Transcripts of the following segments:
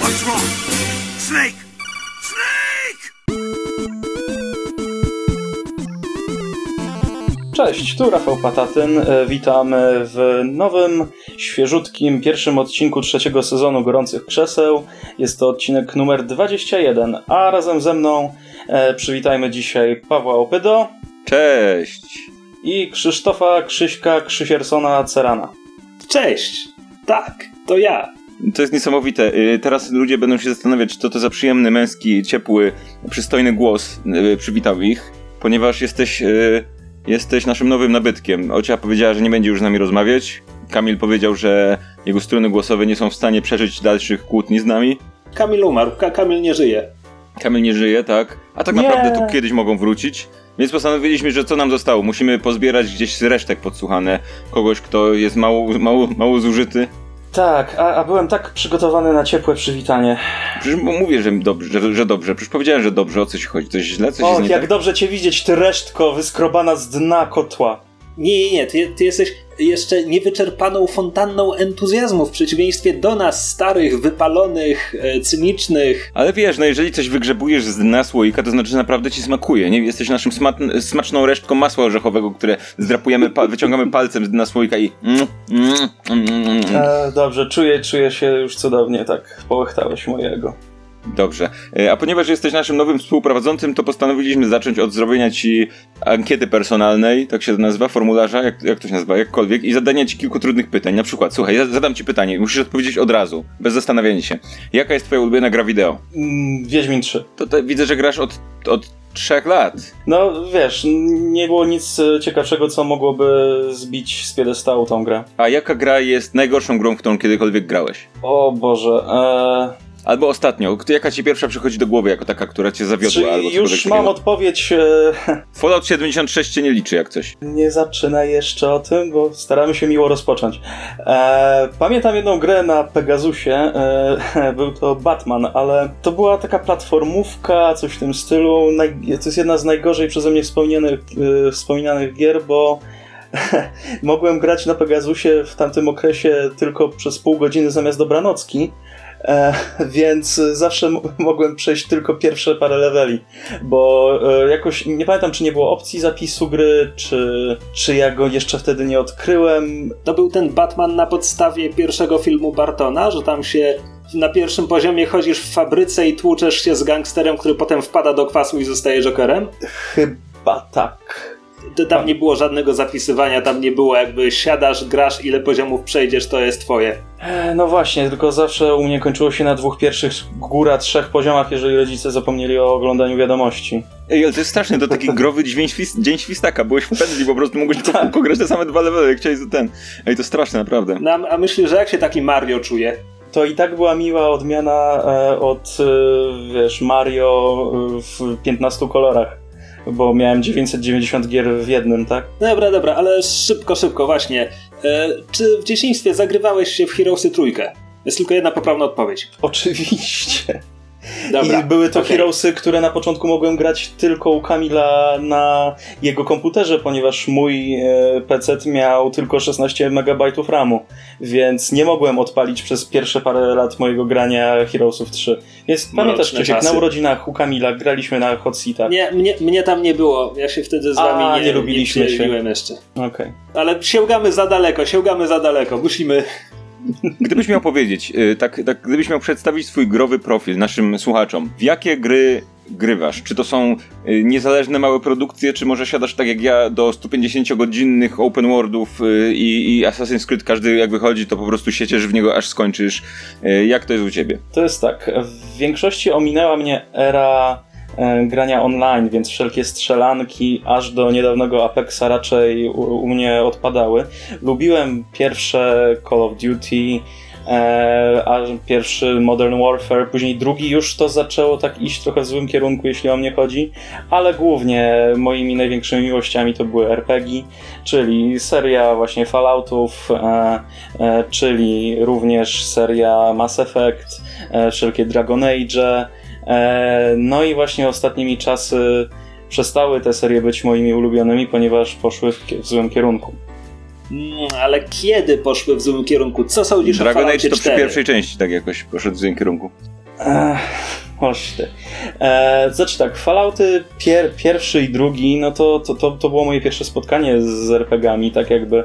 What's wrong? Snake! Snake! Cześć, tu Rafał Patatyn. E, Witamy w nowym, świeżutkim pierwszym odcinku trzeciego sezonu Gorących Krzeseł. Jest to odcinek numer 21, a razem ze mną e, przywitajmy dzisiaj Pawła Opydo Cześć! i Krzysztofa Krzyśka Krzysiersona Cerana. Cześć! Tak, to ja. To jest niesamowite. Y, Teraz ludzie będą się zastanawiać, czy to to za przyjemny, męski, ciepły, przystojny głos y, przywitał ich, ponieważ jesteś, y, jesteś naszym nowym nabytkiem. Ocia powiedziała, że nie będzie już z nami rozmawiać. Kamil powiedział, że jego struny głosowe nie są w stanie przeżyć dalszych kłótni z nami. Kamil umarł, Ka Kamil nie żyje. Kamil nie żyje, tak? A tak Nie. naprawdę tu kiedyś mogą wrócić. Więc postanowiliśmy, że co nam zostało? Musimy pozbierać gdzieś z resztek podsłuchane kogoś, kto jest mało, mało, mało zużyty. Tak, a, a byłem tak przygotowany na ciepłe przywitanie. Przecież mówię, że dobrze, że, że dobrze. Przecież powiedziałem, że dobrze. O co ci chodzi? Coś źle? Coś Och, jak tak? dobrze cię widzieć, ty resztko wyskrobana z dna kotła. Nie, nie, nie, ty, ty jesteś jeszcze niewyczerpaną fontanną entuzjazmu w przeciwieństwie do nas, starych, wypalonych, e, cynicznych. Ale wiesz, no jeżeli coś wygrzebujesz z dna słoika, to znaczy, że naprawdę ci smakuje, nie? Jesteś naszym sma- smaczną resztką masła orzechowego, które zdrapujemy, pa- wyciągamy palcem z dna słoika i... Mm, mm, mm, mm, mm. E, dobrze, czuję, czuję się już cudownie, tak połechtałeś mojego. Dobrze. E, A ponieważ jesteś naszym nowym współprowadzącym, to postanowiliśmy zacząć od zrobienia ci ankiety personalnej, tak się to nazywa, formularza, jak, jak to się nazywa, jakkolwiek, i zadania ci kilku trudnych pytań. Na przykład, słuchaj, ja zadam ci pytanie, musisz odpowiedzieć od razu, bez zastanawiania się. Jaka jest twoja ulubiona gra wideo? Mm, Wiedźmin 3. To, to widzę, że grasz od, od trzech lat. No wiesz, nie było nic e, ciekawszego, co mogłoby zbić z piedestału tą grę. A jaka gra jest najgorszą grą, w którą kiedykolwiek grałeś? O Boże, e, Albo ostatnio, jaka ci pierwsza przychodzi do głowy jako taka, która cię zawiodła? albo czyli już cokolwiek mam odpowiedź. E, Fallout 76 cię nie liczy jak coś. nie zaczynaj jeszcze o tym, bo staramy się miło rozpocząć. E, pamiętam jedną grę na Pegasusie, e, był to Batman, ale to była taka platformówka, coś w tym stylu. Naj, to jest jedna z najgorzej przeze mnie wspomnianych, e, wspominanych gier, bo mogłem grać na Pegasusie w tamtym okresie tylko przez pół godziny zamiast dobranocki. E, więc zawsze mogłem przejść tylko pierwsze parę leveli, bo e, jakoś nie pamiętam, czy nie było opcji zapisu gry, czy, czy ja go jeszcze wtedy nie odkryłem. To był ten Batman na podstawie pierwszego filmu Bartona, że tam się na pierwszym poziomie chodzisz w fabryce i tłuczesz się z gangsterem, który potem wpada do kwasu i zostaje Jokerem. Chyba tak. To Tam nie było żadnego zapisywania, tam nie było jakby siadasz, grasz, ile poziomów przejdziesz, to jest twoje. E, no właśnie, tylko zawsze u mnie kończyło się na dwóch pierwszych, góra trzech poziomach, jeżeli rodzice zapomnieli o oglądaniu wiadomości. Ej, ale to jest straszne, to taki growy dźwięk świst, dzień świstaka. Byłeś w pędli, po prostu mogłeś tylko kółko grać te same dwa levely, jak chciałeś ten. Ej, to straszne, naprawdę. No, a- a myślisz, że jak się taki Mario czuje? To i tak była miła odmiana e, od, e, wiesz, Mario e, w 15 kolorach, bo miałem 990 gier w jednym, tak? Dobra, dobra, ale szybko, szybko, właśnie. E, czy w dzieciństwie zagrywałeś się w Heroesy trójkę? Jest tylko jedna poprawna odpowiedź. Oczywiście. Dobra. I były to okej. Heroesy, które na początku mogłem grać tylko u Kamila na jego komputerze, ponieważ mój e, PC miał tylko 16 MB RAMu, więc nie mogłem odpalić przez pierwsze parę lat mojego grania Heroesów 3. Więc pamiętasz, Mroczne Krzysiek, na urodzinach u Kamila graliśmy na Hot Seatach. Nie, mnie, mnie tam nie było. Ja się wtedy z A, wami nie, nie lubiliśmy nie się. jeszcze. Okej. Ale sięgamy za daleko, sięgamy za daleko. Musimy... Gdybyś miał powiedzieć, y, tak, tak, gdybyś miał przedstawić swój growy profil naszym słuchaczom, w jakie gry grywasz? Czy to są y, niezależne małe produkcje, czy może siadasz tak jak ja do 150-godzinnych open worldów y, i, i Assassin's Creed, każdy jak wychodzi, to po prostu sieciesz w niego aż skończysz. Jak to jest u ciebie? To jest tak. W większości ominęła mnie era grania online, więc wszelkie strzelanki aż do niedawnego Apexa raczej u, u mnie odpadały. Lubiłem pierwsze Call of Duty, e, a pierwszy Modern Warfare, później drugi już to zaczęło tak iść trochę w złym kierunku, jeśli o mnie chodzi, ale głównie moimi największymi miłościami to były RPG, czyli seria właśnie Falloutów, e, e, czyli również seria Mass Effect, e, wszelkie Dragon Age. E, no i właśnie ostatnimi czasy przestały te serie być moimi ulubionymi, ponieważ poszły w, w złym kierunku. Mm, ale kiedy poszły w złym kierunku? Co sądzisz Dragon o Falloutie Age to 4? przy pierwszej części tak jakoś poszedł w złym kierunku. Ech, Oż ty. E, znaczy tak, Fallouty pier, pierwszy i drugi, no to, to, to, to było moje pierwsze spotkanie z RPG-ami, tak jakby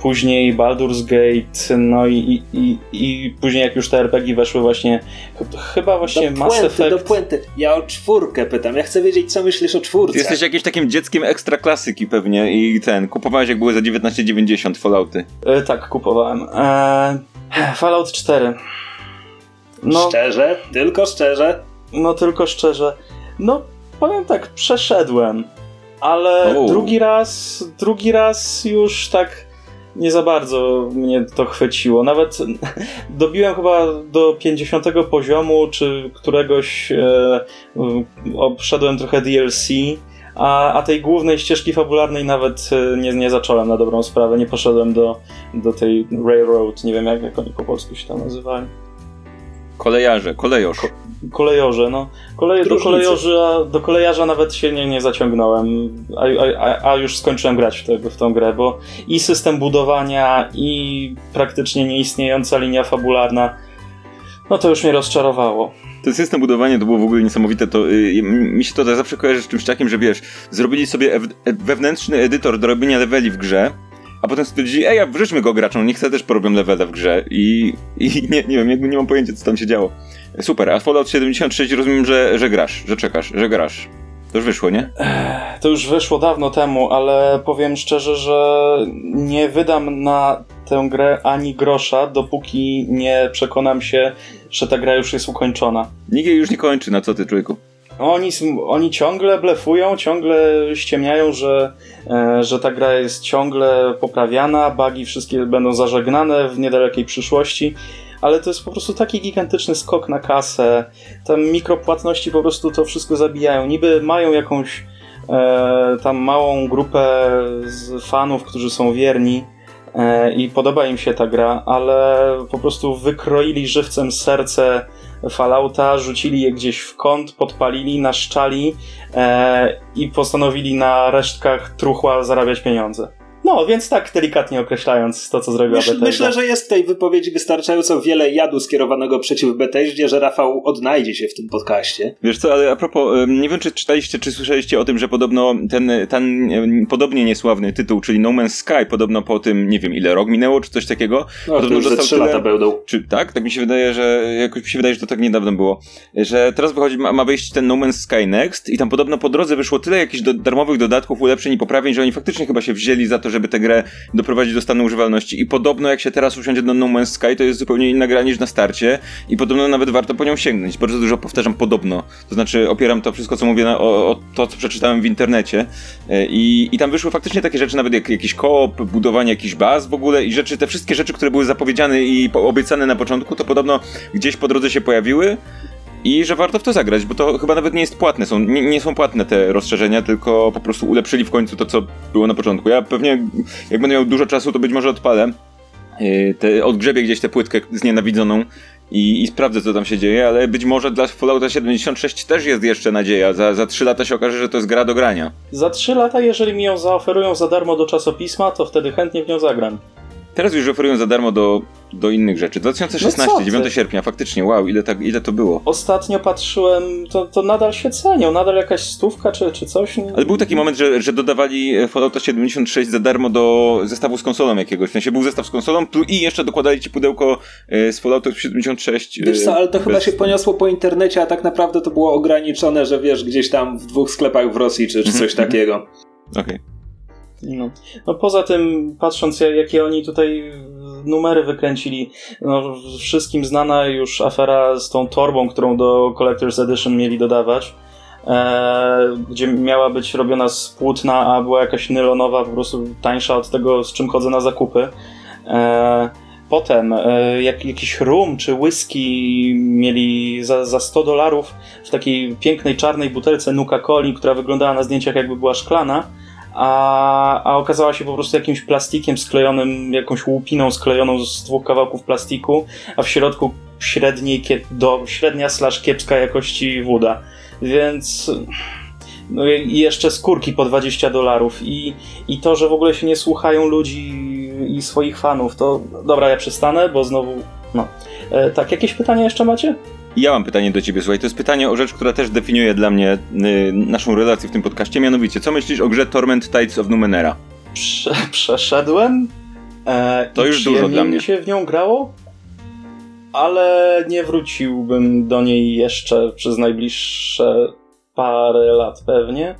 później Baldur's Gate, no i, i, i, i później jak już te RPG weszły właśnie, ch- chyba właśnie do Mass puenty, Effect. do puenty. Ja o czwórkę pytam. Ja chcę wiedzieć, co myślisz o czwórce. Ty jesteś jakimś takim dzieckiem ekstra klasyki pewnie i ten, kupowałeś jak były za 19,90 Fallouty. E, tak, kupowałem. E, Fallout 4. No, Szczerze? Tylko szczerze? No tylko szczerze, no powiem tak, przeszedłem, ale drugi raz, drugi raz już tak nie za bardzo mnie to chwyciło. Nawet dobiłem chyba do 50 poziomu, czy któregoś e, obszedłem trochę DLC, a, a tej głównej ścieżki fabularnej nawet e, nie, nie zacząłem na dobrą sprawę, nie poszedłem do, do tej Railroad, nie wiem jak, jak oni po polsku się tam nazywali. Kolejarze, kolejosz. Kolejorze, no. Kolej, do, kolejorza, do kolejarza nawet się nie, nie zaciągnąłem, a, a, a już skończyłem grać w, tego, w tą grę, bo i system budowania, i praktycznie nieistniejąca linia fabularna, no to już mnie rozczarowało. Ten system budowania to było w ogóle niesamowite. To, y, mi się to zawsze kojarzy z czymś takim, że wiesz, zrobili sobie e- wewnętrzny edytor do robienia leveli w grze, a potem stwierdzili, ej, wrzućmy go graczom, niech sobie też porobią levele w grze. I, i nie, nie wiem, jakby nie mam pojęcia, co tam się działo. Super, a Fallout 76 rozumiem, że, że grasz, że czekasz, że grasz. To już wyszło, nie? To już wyszło dawno temu, ale powiem szczerze, że nie wydam na tę grę ani grosza, dopóki nie przekonam się, że ta gra już jest ukończona. Nikt jej już nie kończy, na co ty, człowieku? Oni, oni ciągle blefują, ciągle ściemniają, że, e, że ta gra jest ciągle poprawiana, bugi wszystkie będą zażegnane w niedalekiej przyszłości, ale to jest po prostu taki gigantyczny skok na kasę. Te mikropłatności po prostu to wszystko zabijają. Niby mają jakąś e, tam małą grupę fanów, którzy są wierni e, i podoba im się ta gra, ale po prostu wykroili żywcem serce Fallouta, rzucili je gdzieś w kąt, podpalili, naszczali e, i postanowili na resztkach truchła zarabiać pieniądze. No, więc tak delikatnie określając to, co zrobiła Myśl, Bethesda. myślę, że jest w tej wypowiedzi wystarczająco wiele jadu skierowanego przeciw Bethesdzie, że Rafał odnajdzie się w tym podcaście. Wiesz co, ale a propos, nie wiem czy czytaliście, czy słyszeliście o tym, że podobno ten, ten podobnie niesławny tytuł, czyli No Man's Sky, podobno po tym, nie wiem ile, rok minęło, czy coś takiego, No, to podobno już dostał trzy tyle- lata będą. Czy tak? Tak mi się wydaje, że jakoś mi się wydaje, że to tak niedawno było. Że teraz wychodzi, ma, ma wyjść ten No Man's Sky Next i tam podobno po drodze wyszło tyle jakichś do, darmowych dodatków, ulepszeń i poprawień, że oni faktycznie chyba się wzięli za to, żeby tę grę doprowadzić do stanu używalności. I podobno jak się teraz usiądzie do No Man's Sky, to jest zupełnie inna gra niż na starcie i podobno nawet warto po nią sięgnąć. Bardzo dużo powtarzam podobno. To znaczy opieram to wszystko, co mówię na, o, o to, co przeczytałem w internecie. E, I, I tam wyszły faktycznie takie rzeczy, nawet jak jakiś koop, budowanie jakichś baz w ogóle i rzeczy, te wszystkie rzeczy, które były zapowiedziane i obiecane na początku, to podobno gdzieś po drodze się pojawiły. I że warto w to zagrać, bo to chyba nawet nie jest płatne, są, nie, nie są płatne te rozszerzenia, tylko po prostu ulepszyli w końcu to, co było na początku. Ja pewnie, jak będę miał dużo czasu, to być może odpalę. Yy, Te, odgrzebię gdzieś tę płytkę znienawidzoną i, i sprawdzę, co tam się dzieje, ale być może dla Fallouta 76 też jest jeszcze nadzieja. Za, za 3 lata się okaże, że to jest gra do grania. Za 3 lata, jeżeli mi ją zaoferują za darmo do czasopisma, to wtedy chętnie w nią zagram. Teraz już oferują za darmo do, do innych rzeczy. 2016, No co ty? 9 sierpnia, faktycznie, wow, ile, tak, ile to było. Ostatnio patrzyłem, to, to nadal się cenią, nadal jakaś stówka czy, czy coś. Ale był taki moment, że, że dodawali e, Fallouta 76 za darmo do zestawu z konsolą jakiegoś. W sensie był zestaw z konsolą i jeszcze dokładali ci pudełko e, z Fallouta 76. e, Wiesz co, ale to chyba się poniosło po internecie, a tak naprawdę to było ograniczone, że wiesz, gdzieś tam w dwóch sklepach w Rosji czy, czy coś Mhm, takiego. Okej. No. no poza tym, patrząc jak- jakie oni tutaj numery wykręcili, no wszystkim znana już afera z tą torbą, którą do Collector's Edition mieli dodawać, e, gdzie miała być robiona z płótna, a była jakaś nylonowa, po prostu tańsza od tego, z czym chodzę na zakupy. E, Potem e, jak, jakiś rum czy whisky mieli za, za 100 dolarów w takiej pięknej czarnej butelce Nuka Coli, która wyglądała na zdjęciach jakby była szklana, a, a okazała się po prostu jakimś plastikiem sklejonym, jakąś łupiną sklejoną z dwóch kawałków plastiku, a w środku średniej, do, średnia slash kiepska jakości woda. Więc no i jeszcze skórki po 20 dolarów i, i to, że w ogóle się nie słuchają ludzi i swoich fanów, to dobra, ja przestanę, bo znowu. No. E, tak, jakieś pytania jeszcze macie? Ja mam pytanie do ciebie, słuchaj, to jest pytanie o rzecz, która też definiuje dla mnie y, naszą relację w tym podcaście, mianowicie, co myślisz o grze Torment Tides of Numenera? Prze przeszedłem. E, To i już dużo dla mnie. mi się w nią grało, ale nie wróciłbym do niej jeszcze przez najbliższe parę lat pewnie.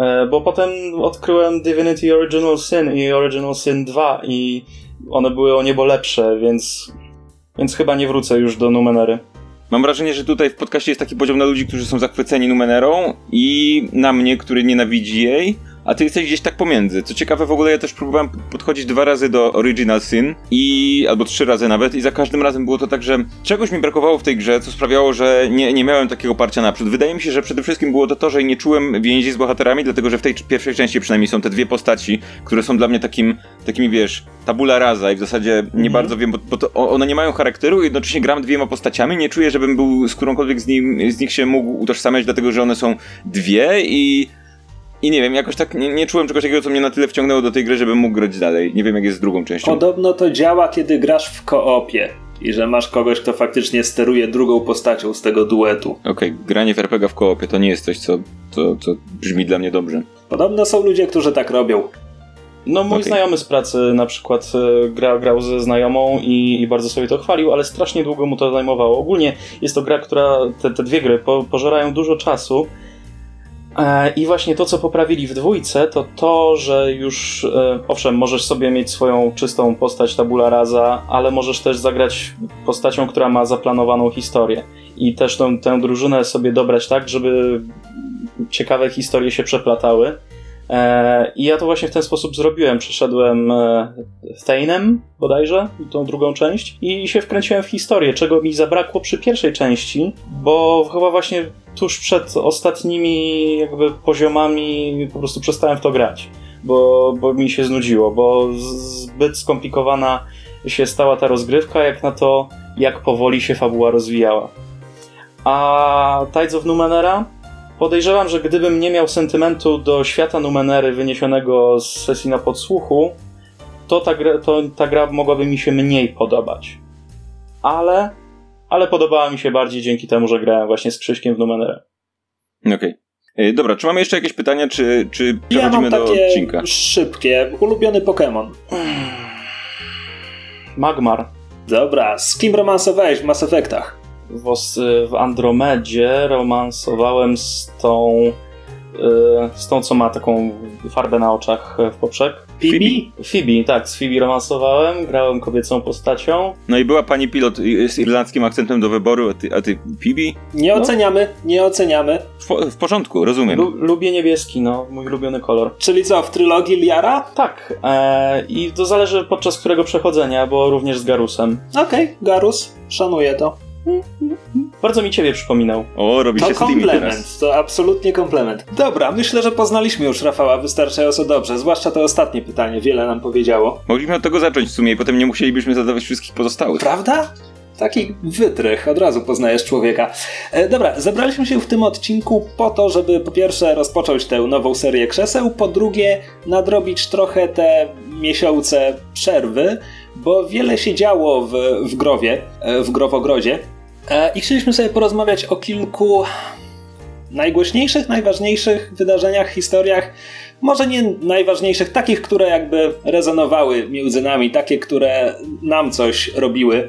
E, bo potem odkryłem Divinity Original Sin i Original Sin 2 i one były o niebo lepsze, więc, więc chyba nie wrócę już do Numenery. Mam wrażenie, że tutaj w podcaście jest taki podział na ludzi, którzy są zachwyceni Numenerą i na mnie, który nienawidzi jej, a ty jesteś gdzieś tak pomiędzy. Co ciekawe, w ogóle ja też próbowałem podchodzić dwa razy do Original Sin i albo trzy razy nawet i za każdym razem było to tak, że czegoś mi brakowało w tej grze, co sprawiało, że nie, nie miałem takiego parcia naprzód. Wydaje mi się, że przede wszystkim było to to, że nie czułem więzi z bohaterami, dlatego że w tej pierwszej części przynajmniej są te dwie postaci, które są dla mnie takim, takimi wiesz, tabula rasa i w zasadzie nie bardzo wiem, bo, bo to, one nie mają charakteru i jednocześnie gram dwiema postaciami, nie czuję, żebym był z którąkolwiek z, nim, z nich się mógł utożsamiać, dlatego że one są dwie i i nie wiem, jakoś tak nie, nie czułem czegoś takiego, co mnie na tyle wciągnęło do tej gry, żebym mógł grać dalej. Nie wiem, jak jest z drugą częścią. Podobno to działa, kiedy grasz w koopie i że masz kogoś, kto faktycznie steruje drugą postacią z tego duetu. Okej, granie w RPG w koopie to nie jest coś, co, co, co brzmi dla mnie dobrze. Podobno są ludzie, którzy tak robią. No mój Okej. znajomy z pracy na przykład e, gra, grał ze znajomą i, i bardzo sobie to chwalił, ale strasznie długo mu to zajmowało. Ogólnie jest to gra, która, te, te dwie gry po, pożerają dużo czasu i właśnie to, co poprawili w dwójce, to to, że już, e, owszem, możesz sobie mieć swoją czystą postać tabula rasa, ale możesz też zagrać postacią, która ma zaplanowaną historię i też tę drużynę sobie dobrać tak, żeby ciekawe historie się przeplatały. E, I ja to właśnie w ten sposób zrobiłem. Przeszedłem e, Thane'em bodajże, tą drugą część, i się wkręciłem w historię, czego mi zabrakło przy pierwszej części, bo chyba właśnie tuż przed ostatnimi jakby poziomami po prostu przestałem w to grać, bo, bo mi się znudziło, bo zbyt skomplikowana się stała ta rozgrywka, jak na to, jak powoli się fabuła rozwijała. A Tides of Numenera Podejrzewam, że gdybym nie miał sentymentu do świata Numenery wyniesionego z sesji na podsłuchu, to ta, gra, to ta gra mogłaby mi się mniej podobać. Ale, ale podobała mi się bardziej dzięki temu, że grałem właśnie z Krzyśkiem w Numenerę. Okej. E, Dobra, czy mamy jeszcze jakieś pytania, czy, czy Ja przechodzimy mam do takie odcinka? szybkie. Ulubiony Pokémon. Magmar Dobra, z kim romansowałeś w Mass Effectach? W, w Andromedzie romansowałem z tą, y, z tą, co ma taką farbę na oczach w poprzek. Pibi? Phoebe, tak, z Phoebe romansowałem, grałem kobiecą postacią. No i była pani pilot z irlandzkim akcentem do wyboru, a ty, a ty Pibi? Nie No. oceniamy, nie oceniamy. W, w porządku, rozumiem. Lu- lubię niebieski, no, mój ulubiony kolor. Czyli co, w trylogii Liara? Tak, e, i to zależy podczas którego przechodzenia, bo również z Garusem. Okej, Garus, szanuję to. Bardzo mi ciebie przypominał. O, robi To się Steamy teraz. komplement, to absolutnie komplement. Dobra, myślę, że poznaliśmy już Rafała wystarczająco dobrze, zwłaszcza to ostatnie pytanie, wiele nam powiedziało. Mogliśmy od tego zacząć w sumie i potem nie musielibyśmy zadawać wszystkich pozostałych. Prawda? Taki wytrych, od razu poznajesz człowieka. E, dobra, zebraliśmy się w tym odcinku po to, żeby po pierwsze rozpocząć tę nową serię krzeseł, po drugie nadrobić trochę te miesiące przerwy, bo wiele się działo w, w Growie, e, w Growogrodzie i chcieliśmy sobie porozmawiać o kilku najgłośniejszych, najważniejszych wydarzeniach, historiach, może nie najważniejszych, takich, które jakby rezonowały między nami, takie, które nam coś robiły.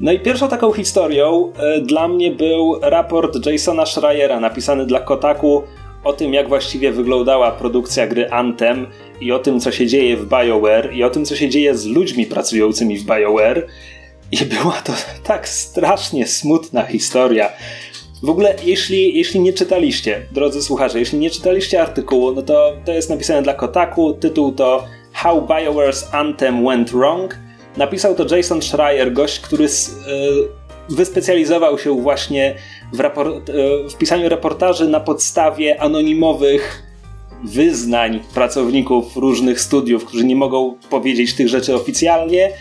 No i pierwszą taką historią e, dla mnie był raport Jasona Schreiera napisany dla Kotaku o tym, jak właściwie wyglądała produkcja gry Anthem i o tym, co się dzieje w BioWare i o tym, co się dzieje z ludźmi pracującymi w BioWare. I była to tak strasznie smutna historia. W ogóle, jeśli, jeśli nie czytaliście, drodzy słuchacze, jeśli nie czytaliście artykułu, no to to jest napisane dla Kotaku. Tytuł to How BioWare's Anthem Went Wrong. Napisał to Jason Schreier, gość, który y, wyspecjalizował się właśnie w, rapor- y, w pisaniu reportaży na podstawie anonimowych wyznań pracowników różnych studiów, którzy nie mogą powiedzieć tych rzeczy oficjalnie.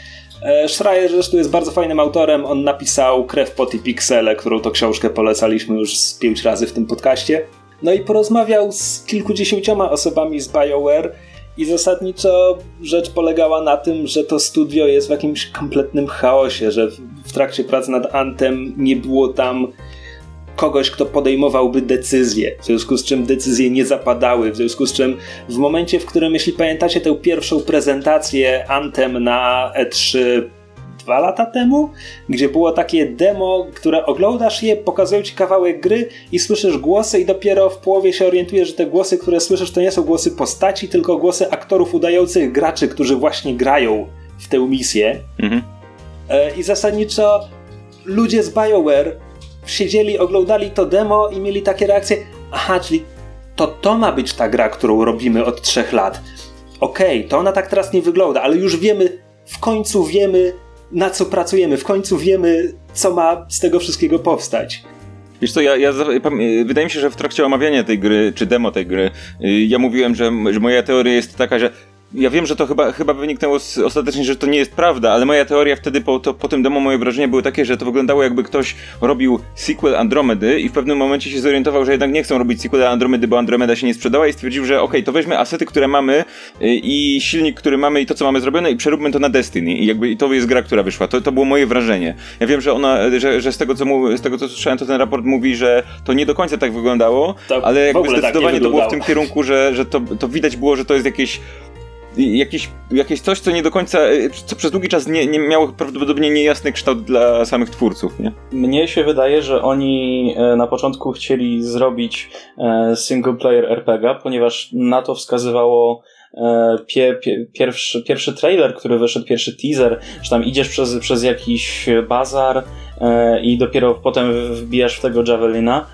E, Schreier zresztą jest bardzo fajnym autorem. On napisał Krew, Pot i Piksele, którą to książkę polecaliśmy już z pięć razy w tym podcaście. No i porozmawiał z kilkudziesięcioma osobami z BioWare I zasadniczo rzecz polegała na tym, że to studio jest w jakimś kompletnym chaosie, że w trakcie prac nad Antem nie było tam kogoś, kto podejmowałby decyzje, w związku z czym decyzje nie zapadały, w związku z czym w momencie, w którym, jeśli pamiętacie tę pierwszą prezentację Antem na E3 dwa lata temu, gdzie było takie demo, które oglądasz je, pokazują ci kawałek gry i słyszysz głosy i dopiero w połowie się orientujesz, że te głosy, które słyszysz, to nie są głosy postaci, tylko głosy aktorów udających graczy, którzy właśnie grają w tę misję. Mhm. E, I zasadniczo ludzie z BioWare siedzieli, oglądali to demo i mieli takie reakcje, aha, czyli to to ma być ta gra, którą robimy od trzech lat. Okej, okay, to ona tak teraz nie wygląda, ale już wiemy, w końcu wiemy, na co pracujemy, w końcu wiemy, co ma z tego wszystkiego powstać. Wiesz co, ja, ja, wydaje mi się, że w trakcie omawiania tej gry, czy demo tej gry, y, ja mówiłem, że, że moja teoria jest taka, że ja wiem, że to chyba, chyba wyniknęło z, ostatecznie, że to nie jest prawda, ale moja teoria wtedy po, to, po tym demo, moje wrażenia były takie, że to wyglądało jakby ktoś robił sequel Andromedy i w pewnym momencie się zorientował, że jednak nie chcą robić sequela Andromedy, bo Andromeda się nie sprzedała i stwierdził, że okej, okay, to weźmy asety, które mamy y, i silnik, który mamy i to, co mamy zrobione i przeróbmy to na Destiny i jakby i to jest gra, która wyszła. To, to było moje wrażenie. Ja wiem, że ona, że, że z, tego, co mu, z tego, co słyszałem, to ten raport mówi, że to nie do końca tak wyglądało, ale jakby tak zdecydowanie tak to było w tym kierunku, że, że to, to widać było, że to jest jakieś jakieś, jakieś coś, co nie do końca, e, co przez długi czas nie, nie miało prawdopodobnie niejasny kształt dla samych twórców, nie? Mnie się wydaje, że oni e, na początku chcieli zrobić e, single player RPG, ponieważ na to wskazywało pie, pie, pierwszy, pierwszy trailer, który wyszedł, pierwszy teaser, że tam idziesz przez, przez jakiś bazar i dopiero potem wbijasz w tego Javelina.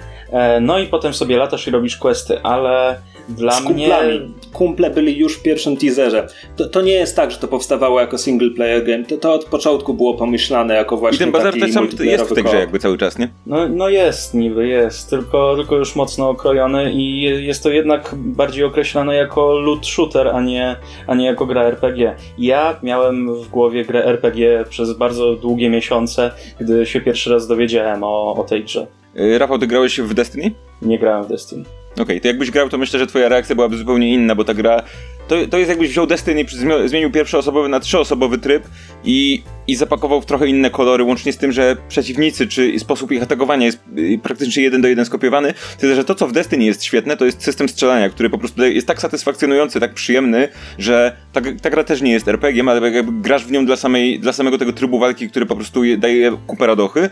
No i potem sobie latasz i robisz questy, ale dla z kumplami. mnie... Kumple byli już w pierwszym teaserze. To, to nie jest tak, że to powstawało jako single player game. To, to od początku było pomyślane jako właśnie I ten bazar też sam jest w tej grze jakby cały czas, nie? No, no jest, niby jest. Tylko, tylko już mocno okrojony i jest to jednak bardziej określane jako loot shooter, a nie, a nie jako gra RPG. Ja miałem w głowie grę RPG przez bardzo długie miesiące, gdy się pierwszy raz dowiedziałem o, o tej grze. Y, Rafał, ty grałeś w Destiny? Nie grałem w Destiny. Okej, okay, to jakbyś grał, to myślę, że twoja reakcja byłaby zupełnie inna, bo ta gra to, to jest jakbyś wziął Destiny, zmienił pierwszoosobowy na trzyosobowy tryb i, i zapakował w trochę inne kolory, łącznie z tym, że przeciwnicy czy sposób ich atakowania jest y, praktycznie jeden do jeden skopiowany. Tyle, że to, co w Destiny jest świetne, to jest system strzelania, który po prostu jest tak satysfakcjonujący, tak przyjemny, że ta, ta gra też nie jest RPG, ale jakby grasz w nią dla, samej, dla samego tego trybu walki, który po prostu daje kupę radochy.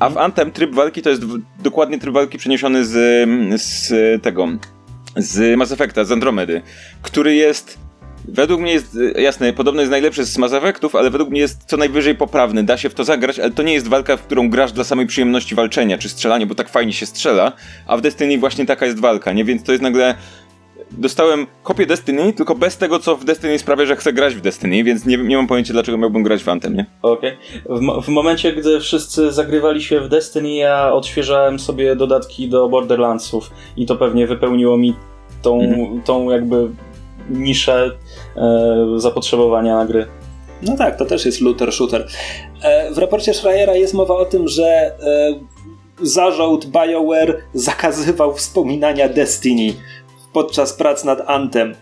A w Anthem tryb walki to jest dokładnie tryb walki przeniesiony z, z tego z Mass Effecta, z Andromedy, który jest Według mnie jest, jasne, podobno jest najlepszy z Mass Effectów, ale według mnie jest co najwyżej poprawny. Da się w to zagrać, ale to nie jest walka, w którą grasz dla samej przyjemności walczenia czy strzelania, bo tak fajnie się strzela, a w Destiny właśnie taka jest walka, nie? Więc to jest nagle dostałem kopię Destiny, tylko bez tego, co w Destiny sprawia, że chcę grać w Destiny, więc nie, nie mam pojęcia, dlaczego miałbym grać w Anthem, nie? Okej. Okay. W, w, momencie, gdy wszyscy zagrywali się w Destiny, ja odświeżałem sobie dodatki do Borderlandsów i to pewnie wypełniło mi tą, mhm. tą jakby niszę e, zapotrzebowania na gry. No tak, to też jest looter shooter. E, w raporcie Schreiera jest mowa o tym, że e, zarząd BioWare zakazywał wspominania Destiny podczas prac nad Antem.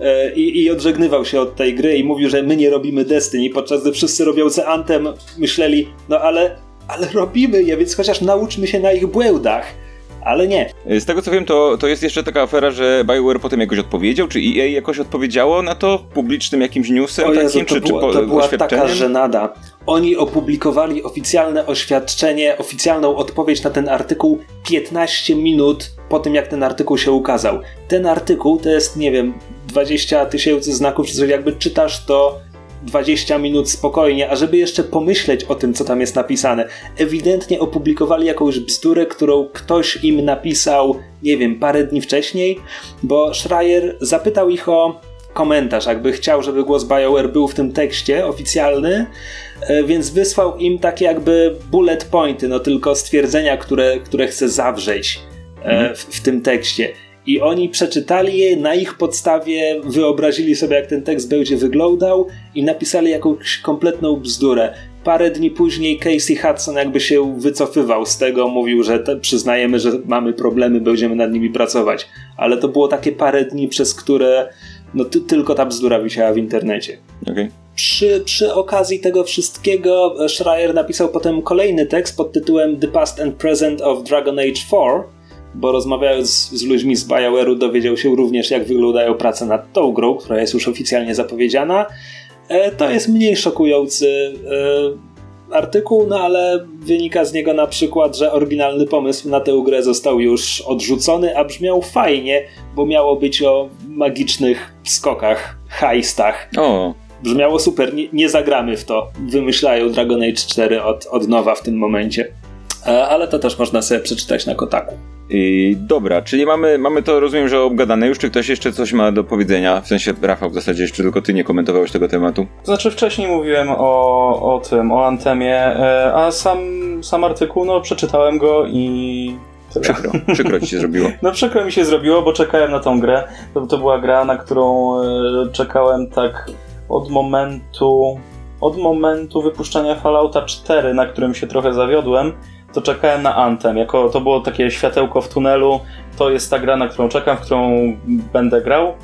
E, I, I, odżegnywał się od tej gry i mówił, że my nie robimy Destiny, podczas gdy wszyscy robiący Antem myśleli, no ale, ale robimy je, więc chociaż nauczmy się na ich błędach ale nie. Z tego co wiem, to, to jest jeszcze taka afera, że BioWare potem jakoś odpowiedział, czy EA jakoś odpowiedziało na to publicznym jakimś newsem o Jezu, takim, to czy, było, czy po, To była taka żenada. Oni opublikowali oficjalne oświadczenie, oficjalną odpowiedź na ten artykuł 15 minut po tym, jak ten artykuł się ukazał. Ten artykuł to jest, nie wiem, 20 tysięcy znaków, czy coś, jakby czytasz to 20 minut spokojnie, a żeby jeszcze pomyśleć o tym, co tam jest napisane. Ewidentnie opublikowali jakąś bzdurę, którą ktoś im napisał, nie wiem, parę dni wcześniej, bo Schreier zapytał ich o komentarz, jakby chciał, żeby głos BioWare był w tym tekście oficjalny, e, więc wysłał im takie jakby bullet pointy, no tylko stwierdzenia, które, które chce zawrzeć mm. w, w tym tekście. I oni przeczytali je, na ich podstawie wyobrazili sobie, jak ten tekst będzie wyglądał i napisali jakąś kompletną bzdurę. Parę dni później Casey Hudson jakby się wycofywał z tego, mówił, że te, przyznajemy, że mamy problemy, będziemy nad nimi pracować. Ale to było takie parę dni, przez które no ty, tylko ta bzdura wisiała w internecie. Okay. Przy, przy okazji tego wszystkiego Schreier napisał potem kolejny tekst pod tytułem The Past and Present of Dragon Age 4, bo rozmawiając z ludźmi z BioWare'u dowiedział się również jak wyglądają prace nad tą grą, która jest już oficjalnie zapowiedziana. E, to jest mniej szokujący e, artykuł, no ale wynika z niego na przykład, że oryginalny pomysł na tę grę został już odrzucony, a brzmiał fajnie, bo miało być o magicznych skokach, heistach. O. Brzmiało super, nie, nie zagramy w to. Wymyślają Dragon Age 4 od, od nowa w tym momencie. E, ale to też można sobie przeczytać na Kotaku. I dobra, czyli mamy, mamy to, rozumiem, że obgadane już. Czy ktoś jeszcze coś ma do powiedzenia? W sensie, Rafał, w zasadzie jeszcze tylko ty nie komentowałeś tego tematu. Znaczy, wcześniej mówiłem o, o tym, o Antemie, e, a sam, sam artykuł, no, przeczytałem go i Tyle. Przykro, przykro ci się zrobiło. No przykro mi się zrobiło, bo czekałem na tą grę. To, to była gra, na którą e, czekałem tak od momentu od momentu wypuszczenia Fallouta 4, na którym się trochę zawiodłem, to czekałem na Anthem. Jako to było takie światełko w tunelu. To jest ta gra, na którą czekam, w którą będę grał.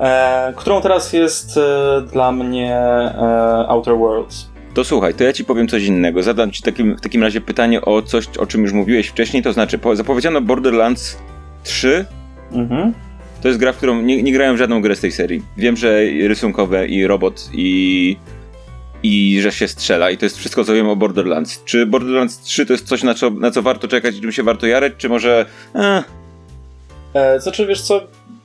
E, którą teraz jest e, dla mnie e, Outer Worlds. To słuchaj, to ja ci powiem coś innego. Zadam ci takim, w takim razie pytanie o coś, o czym już mówiłeś wcześniej, to znaczy zapowiedziano Borderlands 3. Mhm. To jest gra, w którą nie, nie grałem w żadną grę z tej serii. Wiem, że rysunkowe i robot i i że się strzela i to jest wszystko, co wiem o Borderlands. Czy Borderlands 3 to jest coś, na co, na co warto czekać i czym się warto jarać, czy może... Eh. E, znaczy, wiesz co,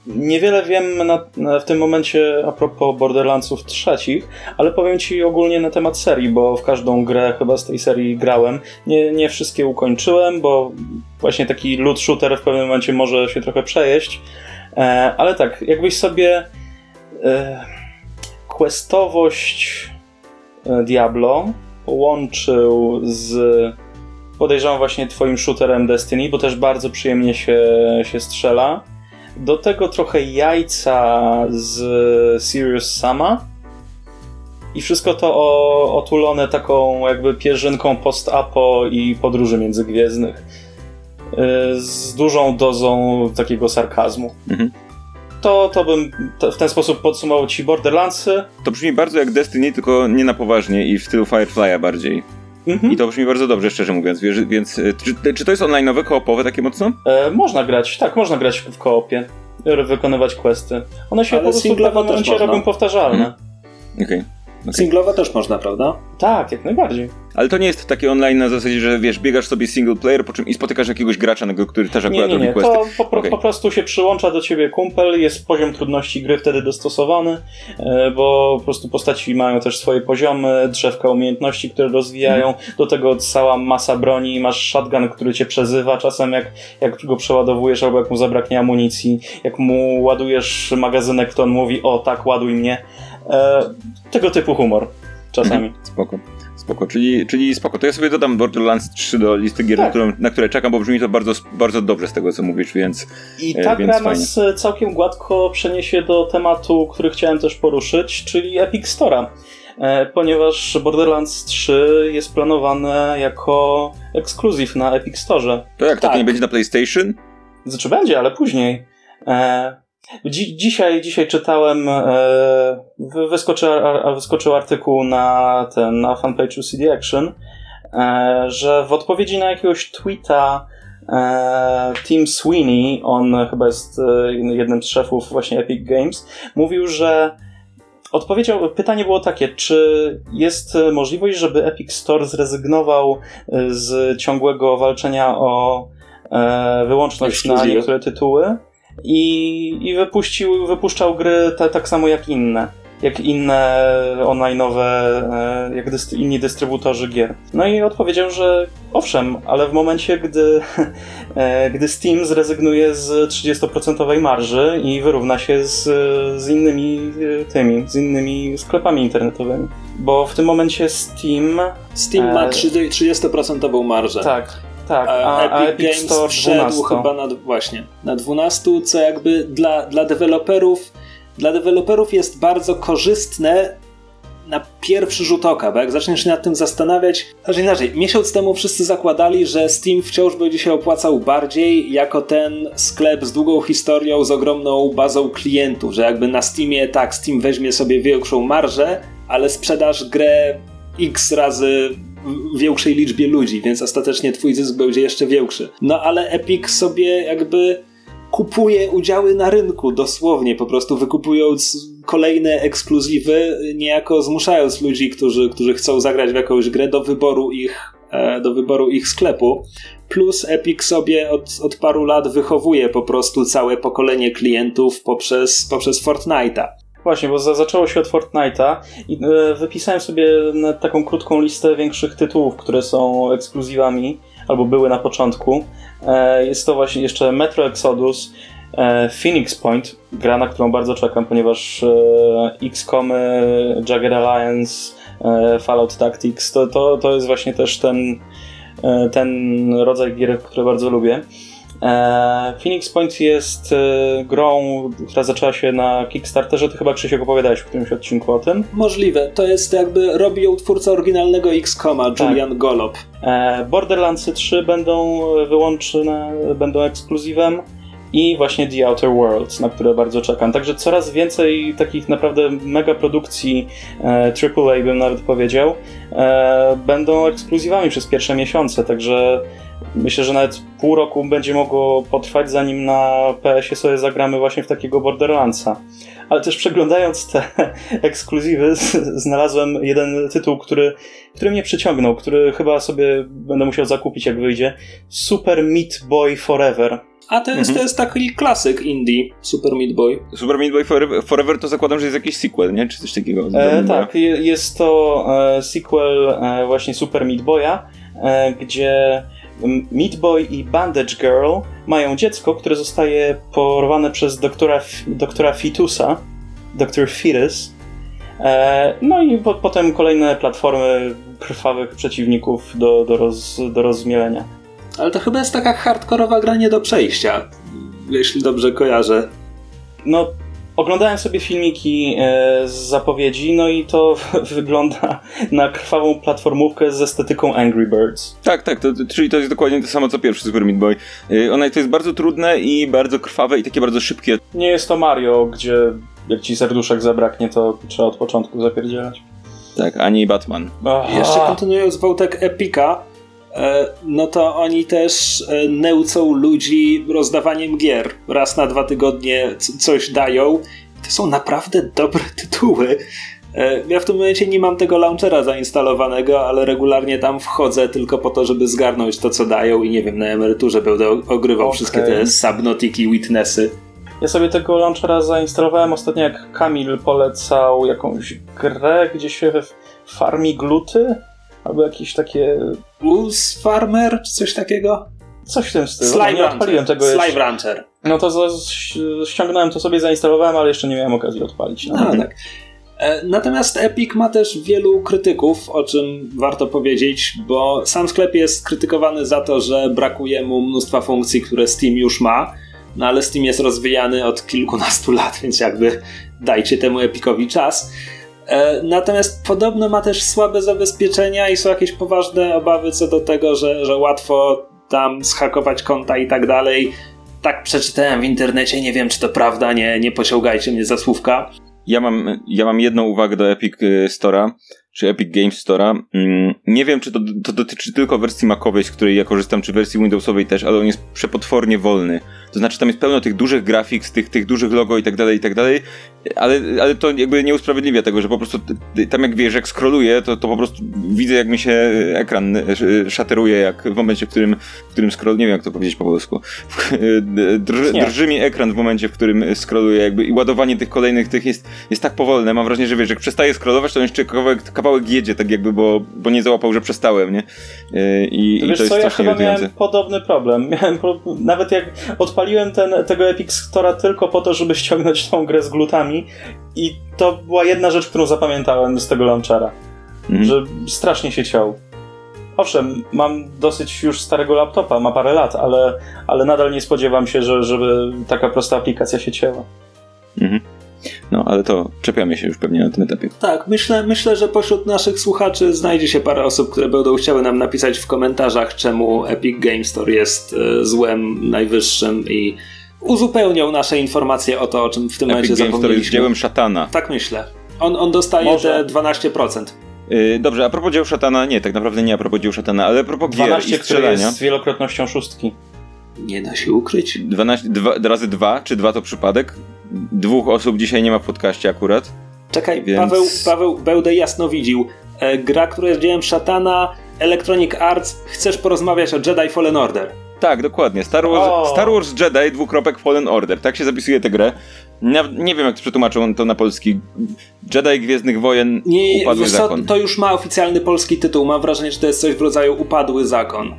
niewiele wiem na, na, w tym momencie a propos Borderlandsów trzecich, ale powiem ci ogólnie na temat serii, bo w każdą grę chyba z tej serii grałem. Nie, nie wszystkie ukończyłem, bo właśnie taki loot shooter w pewnym momencie może się trochę przejeść. E, ale tak, jakbyś sobie e, questowość Diablo połączył z podejrzewam właśnie twoim shooterem Destiny, bo też bardzo przyjemnie się, się strzela. Do tego trochę jajca z Sirius Sama. I wszystko to o, otulone taką jakby pierzynką post-apo i podróży międzygwiezdnych. E, z dużą dozą takiego sarkazmu. Mhm to, to bym w ten sposób podsumował ci Borderlandsy. To brzmi bardzo jak Destiny, tylko nie na poważnie i w stylu Firefly'a bardziej. Mhm. I to brzmi bardzo dobrze, szczerze mówiąc. Wiesz, więc e, czy, czy to jest online'owe, koopowe takie mocno? E, można grać, tak, można grać w koopie. Wykonywać questy. One się Ale po prostu pewnym momencie robią powtarzalne. Mhm. Okej. Okay. Okay. Singlowe też można, prawda? Tak, jak najbardziej. Ale to nie jest takie online na zasadzie, że wiesz, biegasz sobie single player, po czym i spotykasz jakiegoś gracza, który też akurat nie, nie, nie. robi questy. To po, okay. po, prostu się przyłącza do ciebie kumpel, jest poziom trudności gry wtedy dostosowany, e, bo po prostu postaci mają też swoje poziomy, drzewka umiejętności, które rozwijają, mm. do tego cała masa broni, masz shotgun, który cię przezywa czasem jak, jak go przeładowujesz albo jak mu zabraknie amunicji, jak mu ładujesz magazynek, to on mówi, o tak, ładuj mnie. E, tego typu humor czasami. Mhm, spoko. Spoko, czyli, czyli spoko. To ja sobie dodam Borderlands 3 do listy gier, tak. na, które czekam, bo brzmi to bardzo, bardzo dobrze z tego, co mówisz, więc I e, ta gra nas całkiem gładko przeniesie do tematu, który chciałem też poruszyć, czyli Epic Store'a. E, ponieważ Borderlands 3 jest planowane jako ekskluzyw na Epic Store. To jak, tak. to nie będzie na PlayStation? Znaczy będzie, ale później. E, Dzi dzisiaj, dzisiaj czytałem, e, wyskoczył, wyskoczył artykuł na ten na fanpage'u CD Action, e, że w odpowiedzi na jakiegoś tweeta e, Tim Sweeney, on chyba jest e, jednym z szefów właśnie Epic Games, mówił, że odpowiedział, pytanie było takie, czy jest możliwość, żeby Epic Store zrezygnował e, z ciągłego walczenia o e, wyłączność na niektóre tytuły? I, i wypuścił, wypuszczał gry te, tak samo jak inne. Jak inne online'owe, e, jak inni dystrybutorzy gier. No i odpowiedział, że owszem, ale w momencie, gdy, e, gdy Steam zrezygnuje z 30% marży i wyrówna się z, z innymi e, tymi, z innymi sklepami internetowymi. Bo w tym momencie Steam. Steam ma 30% marżę. Tak. Tak, a, a Epic, Epic Store wszedł chyba na, właśnie, na 12, co jakby dla, dla deweloperów dla deweloperów jest bardzo korzystne na pierwszy rzut oka, bo jak zaczniesz się nad tym zastanawiać, znaczy inaczej, miesiąc temu wszyscy zakładali, że Steam wciąż będzie się opłacał bardziej jako ten sklep z długą historią, z ogromną bazą klientów, że jakby na Steamie tak, Steam weźmie sobie większą marżę, ale sprzedasz grę x razy większej liczbie ludzi, więc ostatecznie twój zysk będzie jeszcze większy. No ale Epic sobie jakby kupuje udziały na rynku, dosłownie, po prostu wykupując kolejne ekskluzywy, niejako zmuszając ludzi, którzy, którzy chcą zagrać w jakąś grę do wyboru ich, e, do wyboru ich sklepu. Plus Epic sobie od, od paru lat wychowuje po prostu całe pokolenie klientów poprzez, poprzez Fortnite'a. Właśnie, bo za, zaczęło się od Fortnite'a i e, wypisałem sobie taką krótką listę większych tytułów, które są ekskluzywami, albo były na początku. E, jest to właśnie jeszcze Metro Exodus, e, Phoenix Point, gra na którą bardzo czekam, ponieważ e, XCOM, Jagger Alliance, Fallout Tactics to, to, to jest właśnie też ten, ten rodzaj gier, które bardzo lubię. Phoenix Point jest grą, która zaczęła się na Kickstarterze. Ty chyba Krzysiek opowiadałeś w którymś odcinku o tym. Możliwe. To jest jakby robi ją twórca oryginalnego XCOMa, tak. Julian tak. Golob. Borderlandsy 3 będą wyłączone, będą ekskluzywem i właśnie The Outer Worlds, na które bardzo czekam. Także coraz więcej takich naprawdę mega produkcji e, AAA bym nawet powiedział, e, będą ekskluzywami przez pierwsze miesiące, także myślę, że nawet pół roku będzie mogło potrwać, zanim na PS-ie sobie zagramy właśnie w takiego Borderlandsa. Ale też przeglądając te ekskluzywy, znalazłem jeden tytuł, który, który mnie przyciągnął, który chyba sobie będę musiał zakupić, jak wyjdzie. Super Meat Boy Forever. A to jest, mhm. to jest taki klasyk indie, Super Meat Boy. Super Meat Boy Forever, Forever to zakładam, że jest jakiś sequel, nie? Czy coś takiego? E, tak, jest to e, sequel e, właśnie Super Meat Boya, e, gdzie Meat Boy i Bandage Girl mają dziecko, które zostaje porwane przez doktora, doktora Fitusa, Dr. Fetus. E, no i po, potem kolejne platformy krwawych przeciwników do, do, roz, do rozmielenia. Ale to chyba jest taka hardkorowa gra nie do przejścia, jeśli dobrze kojarzę. No, Oglądałem sobie filmiki e, z zapowiedzi, no i to wygląda na krwawą platformówkę z estetyką Angry Birds. Tak, tak, to, czyli to jest dokładnie to samo co pierwszy Super Meat Boy. E, ona to jest bardzo trudne i bardzo krwawe i takie bardzo szybkie. Nie jest to Mario, gdzie jak ci serduszek zabraknie, to trzeba od początku zapierdzielać. Tak, ani Batman. Aha. Jeszcze kontynuując wątek Epika, no to oni też e, nęcą ludzi rozdawaniem gier. Raz na dwa tygodnie coś dają. To są naprawdę dobre tytuły. E, ja w tym momencie nie mam tego launchera zainstalowanego, ale regularnie tam wchodzę tylko po to, żeby zgarnąć to, co dają i nie wiem, na emeryturze będę ogrywał okay. wszystkie te Subnautiki, Witnessy. Ja sobie tego launchera zainstalowałem ostatnio, jak Kamil polecał jakąś grę, gdzie się farmi gluty albo jakieś takie... Wolves Farmer, czy coś takiego? Coś w tym stylu. Slime no, nie odpaliłem tego jeszcze. Rancher. No to ściągnąłem to sobie, zainstalowałem, ale jeszcze nie miałem okazji odpalić. No, no tak. E, natomiast Epic ma też wielu krytyków, o czym warto powiedzieć, bo sam sklep jest krytykowany za to, że brakuje mu mnóstwa funkcji, które Steam już ma, no ale Steam jest rozwijany od kilkunastu lat, więc jakby dajcie temu Epicowi czas. E, natomiast podobno ma też słabe zabezpieczenia i są jakieś poważne obawy co do tego, że, że łatwo tam schakować konta i tak dalej. Tak przeczytałem w internecie, nie wiem czy to prawda, nie, nie pociągajcie mnie za słówka. Ja mam, ja mam jedną uwagę do Epic y, Store'a czy Epic Games Store'a. Mm, nie wiem, czy to, to dotyczy tylko wersji Macowej, z której ja korzystam, czy wersji Windowsowej też, ale on jest przepotwornie wolny. To znaczy, tam jest pełno tych dużych grafik, tych, tych dużych logo i tak dalej, i tak dalej, ale, ale to jakby nie usprawiedliwia tego, że po prostu tam jak wiesz, jak scrolluję, to, to po prostu widzę, jak mi się ekran e, szateruje, jak w momencie, w którym, w którym scroll, nie wiem jak to powiedzieć po polsku, drży, drży mi ekran w momencie, w którym scrolluję, jakby i ładowanie tych kolejnych tych jest, jest tak powolne. Mam wrażenie, że wiesz, jak przestaję scrollować, to jeszcze kawałek kawałek jedzie, tak jakby, bo, bo nie załapał, że przestałem, nie? E, I, Wiesz i to jest co, ja chyba miałem podobny problem. Miałem pro... Nawet jak odpaliłem ten, tego Epic Store'a tylko po to, żeby ściągnąć tą grę z glutami i to była jedna rzecz, którą zapamiętałem z tego launchera. Mhm. Że strasznie się ciął. Owszem, mam dosyć już starego laptopa, ma parę lat, ale, ale nadal nie spodziewam się, że, żeby taka prosta aplikacja się cięła. Mhm. No, ale to czepiamy się już pewnie na tym etapie. Tak, myślę, myślę, że pośród naszych słuchaczy znajdzie się parę osób, które będą chciały nam napisać w komentarzach, czemu Epic Game Store jest e, złem najwyższym i uzupełnią nasze informacje o to, o czym w tym Epic momencie Games Store jest zapomnieliśmy. dziełem szatana. Tak myślę. On, on dostaje Może. te 12%. Yy, dobrze, a propos dzieł szatana, nie, tak naprawdę nie a propos dzieł szatana, ale a propos gier 12, i które strzelania. jest wielokrotnością szóstki. Nie da się ukryć. 12, dwa, razy dwa, czy dwa to przypadek? Dwóch osób dzisiaj nie ma w podcaście akurat. Czekaj, Więc- Paweł, Paweł Bełdę jasno widził. E, gra, która jest dziełem szatana, Electronic Arts, chcesz porozmawiać o Jedi Fallen Order. Tak, dokładnie. Star Wars! Star Wars Jedi, dwukropek Fallen Order. Tak się zapisuje tę grę. Nie, nie wiem, jak przetłumaczą to na polski. Jedi Gwiezdnych Wojen, Nie, Upadły co, Zakon. to już ma oficjalny polski tytuł. Mam wrażenie, że to jest coś w rodzaju Upadły Zakon.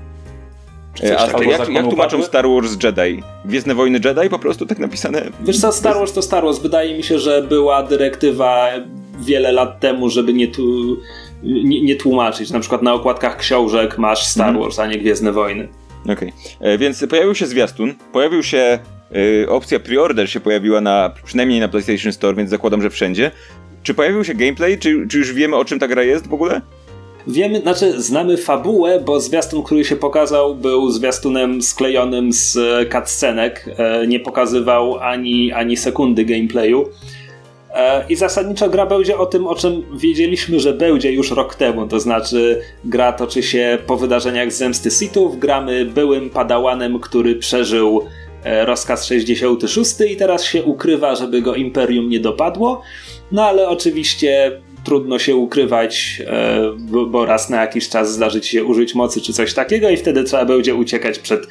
Czy E, coś A takiego. jak, jak tłumaczą upadły? Star Wars Jedi? Gwiezdne Wojny Jedi? Po prostu tak napisane. Wiesz co, Star Wars to Star Wars. Wydaje mi się, że była dyrektywa wiele lat temu, żeby nie, tu, nie, nie tłumaczyć. Na przykład na okładkach książek masz Star Mhm. Wars, a nie Gwiezdne Wojny. Okej. E, Więc pojawił się zwiastun, pojawił się e, opcja pre-order się pojawiła na, przynajmniej na PlayStation Store, więc zakładam, że wszędzie. Czy pojawił się gameplay? Czy, czy już wiemy o czym ta gra jest w ogóle? Wiemy, znaczy znamy fabułę, bo zwiastun, który się pokazał, był zwiastunem sklejonym z cutscenek. E, Nie pokazywał ani, ani sekundy gameplayu. E, I zasadniczo gra będzie o tym, o czym wiedzieliśmy, że będzie już rok temu. To znaczy, gra toczy się po wydarzeniach Zemsty Sithów. Gramy byłym padałanem, który przeżył e, rozkaz 66 i teraz się ukrywa, żeby go Imperium nie dopadło. No ale oczywiście trudno się ukrywać, e, bo, raz na jakiś czas zdarzy ci się użyć mocy czy coś takiego i wtedy trzeba będzie uciekać przed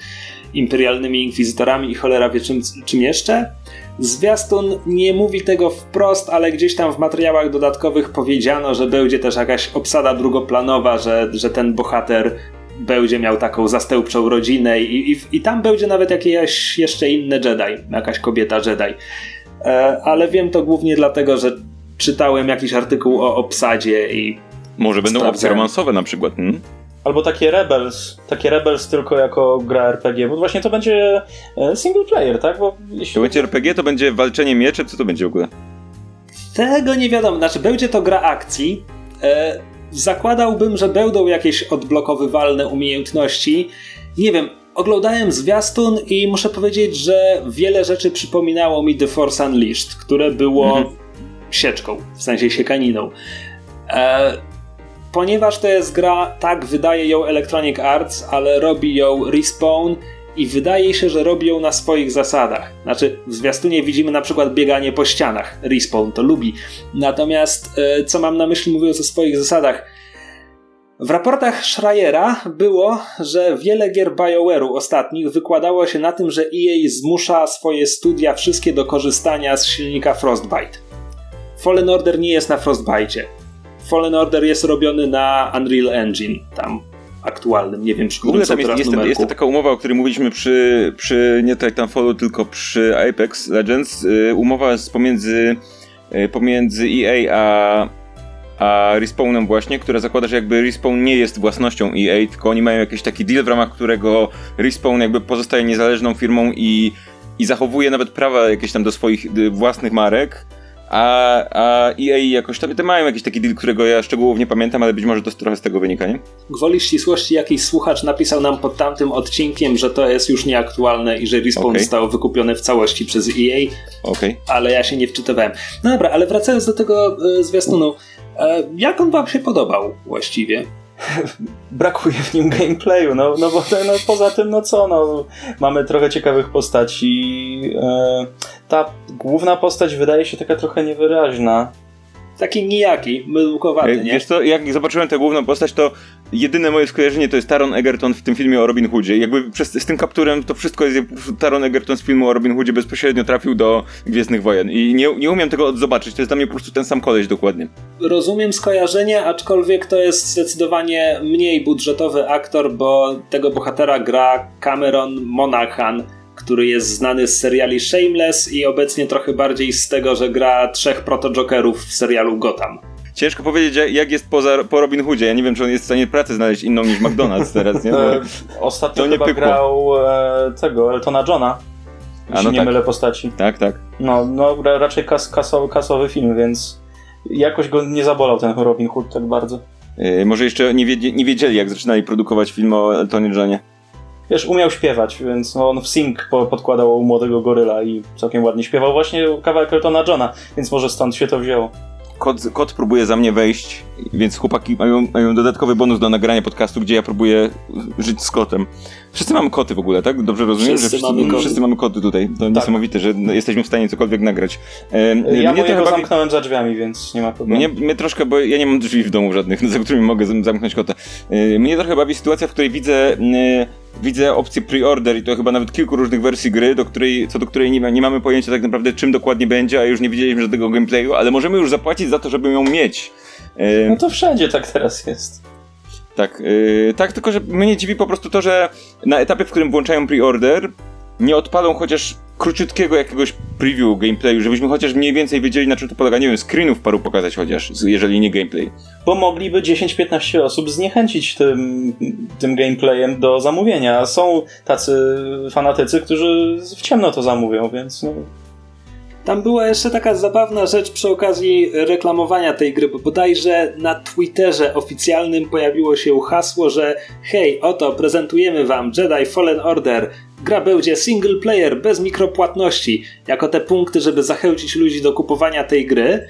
imperialnymi inkwizytorami i cholera wie czym, czym jeszcze. Zwiastun nie mówi tego wprost, ale gdzieś tam w materiałach dodatkowych powiedziano, że będzie też jakaś obsada drugoplanowa, że, że ten bohater będzie miał taką zastępczą rodzinę i, i, i tam będzie nawet jakieś jeszcze inne Jedi, jakaś kobieta Jedi. E, ale wiem to głównie dlatego, że czytałem jakiś artykuł o obsadzie i Może będą opcje Sprawdzałem. romansowe na przykład. Hmm? Albo takie Rebels, takie Rebels tylko jako gra RPG, bo właśnie to będzie e, single player, tak? Bo jeśli... To będzie RPG, to będzie walczenie mieczem, co to będzie w ogóle? tego nie wiadomo. Znaczy, będzie to gra akcji. E, zakładałbym, że będą jakieś odblokowywalne umiejętności. Nie wiem, oglądałem zwiastun i muszę powiedzieć, że wiele rzeczy przypominało mi The Force Unleashed, które było Mhm. Sieczką, w sensie siekaniną. E, ponieważ to jest gra, tak wydaje ją Electronic Arts, ale robi ją Respawn i wydaje się, że robi ją na swoich zasadach. Znaczy, w zwiastunie widzimy na przykład bieganie po ścianach. Respawn to lubi. Natomiast, e, co mam na myśli mówiąc o swoich zasadach? W raportach Schreiera było, że wiele gier BioWare'u ostatnich wykładało się na tym, że EA zmusza swoje studia wszystkie do korzystania z silnika Frostbite. Fallen Order nie jest na Frostbite. Fallen Order jest robiony na Unreal Engine, tam aktualnym, nie wiem przy W ogóle tam jest, jest, jest to taka umowa, o której mówiliśmy przy, przy nie Titanfallu, tylko przy Apex Legends. Y, umowa jest pomiędzy, y, pomiędzy EA a, a Respawnem właśnie, która zakłada, że jakby Respawn nie jest własnością EA, tylko oni mają jakiś taki deal, w ramach którego Respawn jakby pozostaje niezależną firmą i, i zachowuje nawet prawa jakieś tam do swoich własnych marek. A, a EA jakoś tam, te mają jakiś taki deal, którego ja szczegółowo nie pamiętam, ale być może to trochę z tego wynika, nie? Gwoli ścisłości jakiś słuchacz napisał nam pod tamtym odcinkiem, że to jest już nieaktualne i że Respawn Okej. został wykupiony w całości przez EA, Okej. ale ja się nie wczytywałem. No dobra, ale wracając do tego e, zwiastunu, e, jak on wam się podobał właściwie? brakuje w nim gameplayu, no, no bo no, poza tym, no co, no, mamy trochę ciekawych postaci. E, ta główna postać wydaje się taka trochę niewyraźna. Taki nijaki, mydłkowaty, Ej, nie? Wiesz co, jak zobaczyłem tę główną postać, to jedyne moje skojarzenie to jest Taron Egerton w tym filmie o Robin Hoodzie. Jakby przez, z tym kapturem to wszystko jest, Taron Egerton z filmu o Robin Hoodzie bezpośrednio trafił do Gwiezdnych Wojen. I nie, nie umiem tego zobaczyć, to jest dla mnie po prostu ten sam koleś dokładnie. Rozumiem skojarzenie, aczkolwiek to jest zdecydowanie mniej budżetowy aktor, bo tego bohatera gra Cameron Monaghan, który jest znany z seriali Shameless i obecnie trochę bardziej z tego, że gra trzech proto-jokerów w serialu Gotham. Ciężko powiedzieć, jak- jest poza, po Robin Hoodzie. Ja nie wiem, czy on jest w stanie pracy znaleźć inną niż McDonald's teraz, nie? Bo, ostatnio to nie chyba pykło. grał e, tego, Eltona Johna. jeśli no nie tak. mylę postaci. Tak, tak. No, no ra- raczej kas, kasowy, kasowy film, więc jakoś go nie zabolał ten Robin Hood tak bardzo. Yy, może jeszcze nie, wiedzie, nie wiedzieli, jak zaczynali produkować film o Eltonie Johnie. Wiesz, umiał śpiewać, więc no, on w sync po, podkładał u młodego goryla i całkiem ładnie śpiewał właśnie kawałek Eltona Johna, więc może stąd się to wzięło. Kot, kot próbuje za mnie wejść, więc chłopaki mają, mają dodatkowy bonus do nagrania podcastu, gdzie ja próbuję żyć z kotem. Wszyscy mamy koty w ogóle, tak? Dobrze rozumiem, Wszyscy że mamy koty. wszyscy mamy koty tutaj. To niesamowite, że no, jesteśmy w stanie cokolwiek nagrać. E, Ja mnie mojego trochę bawi- zamknąłem za drzwiami, więc nie ma problemu. Mnie, mnie troszkę, bo ja nie mam drzwi w domu żadnych, za którymi mogę zam- zamknąć kota. Yy, Mnie trochę bawi sytuacja, w której widzę, yy, widzę opcję pre-order i to chyba nawet kilku różnych wersji gry, do której, co do której nie, ma, nie mamy pojęcia tak naprawdę czym dokładnie będzie, a już nie widzieliśmy żadnego gameplayu, ale możemy już zapłacić za to, żeby ją mieć. Yy, No to wszędzie tak teraz jest. tak, yy, tak, tylko że mnie dziwi po prostu to, że na etapie, w którym włączają pre-order, nie odpalą chociaż króciutkiego jakiegoś preview gameplayu, żebyśmy chociaż mniej więcej wiedzieli na czym to polega, nie wiem, screenów paru pokazać chociaż, jeżeli nie gameplay. Bo mogliby 10-15 osób zniechęcić tym, tym gameplayem do zamówienia. Są tacy fanatycy, którzy w ciemno to zamówią, więc no, Tam była jeszcze taka zabawna rzecz przy okazji reklamowania tej gry, bo bodajże na Twitterze oficjalnym pojawiło się hasło, że hej, oto prezentujemy wam Jedi Fallen Order. Gra będzie single player bez mikropłatności, jako te punkty, żeby zachęcić ludzi do kupowania tej gry.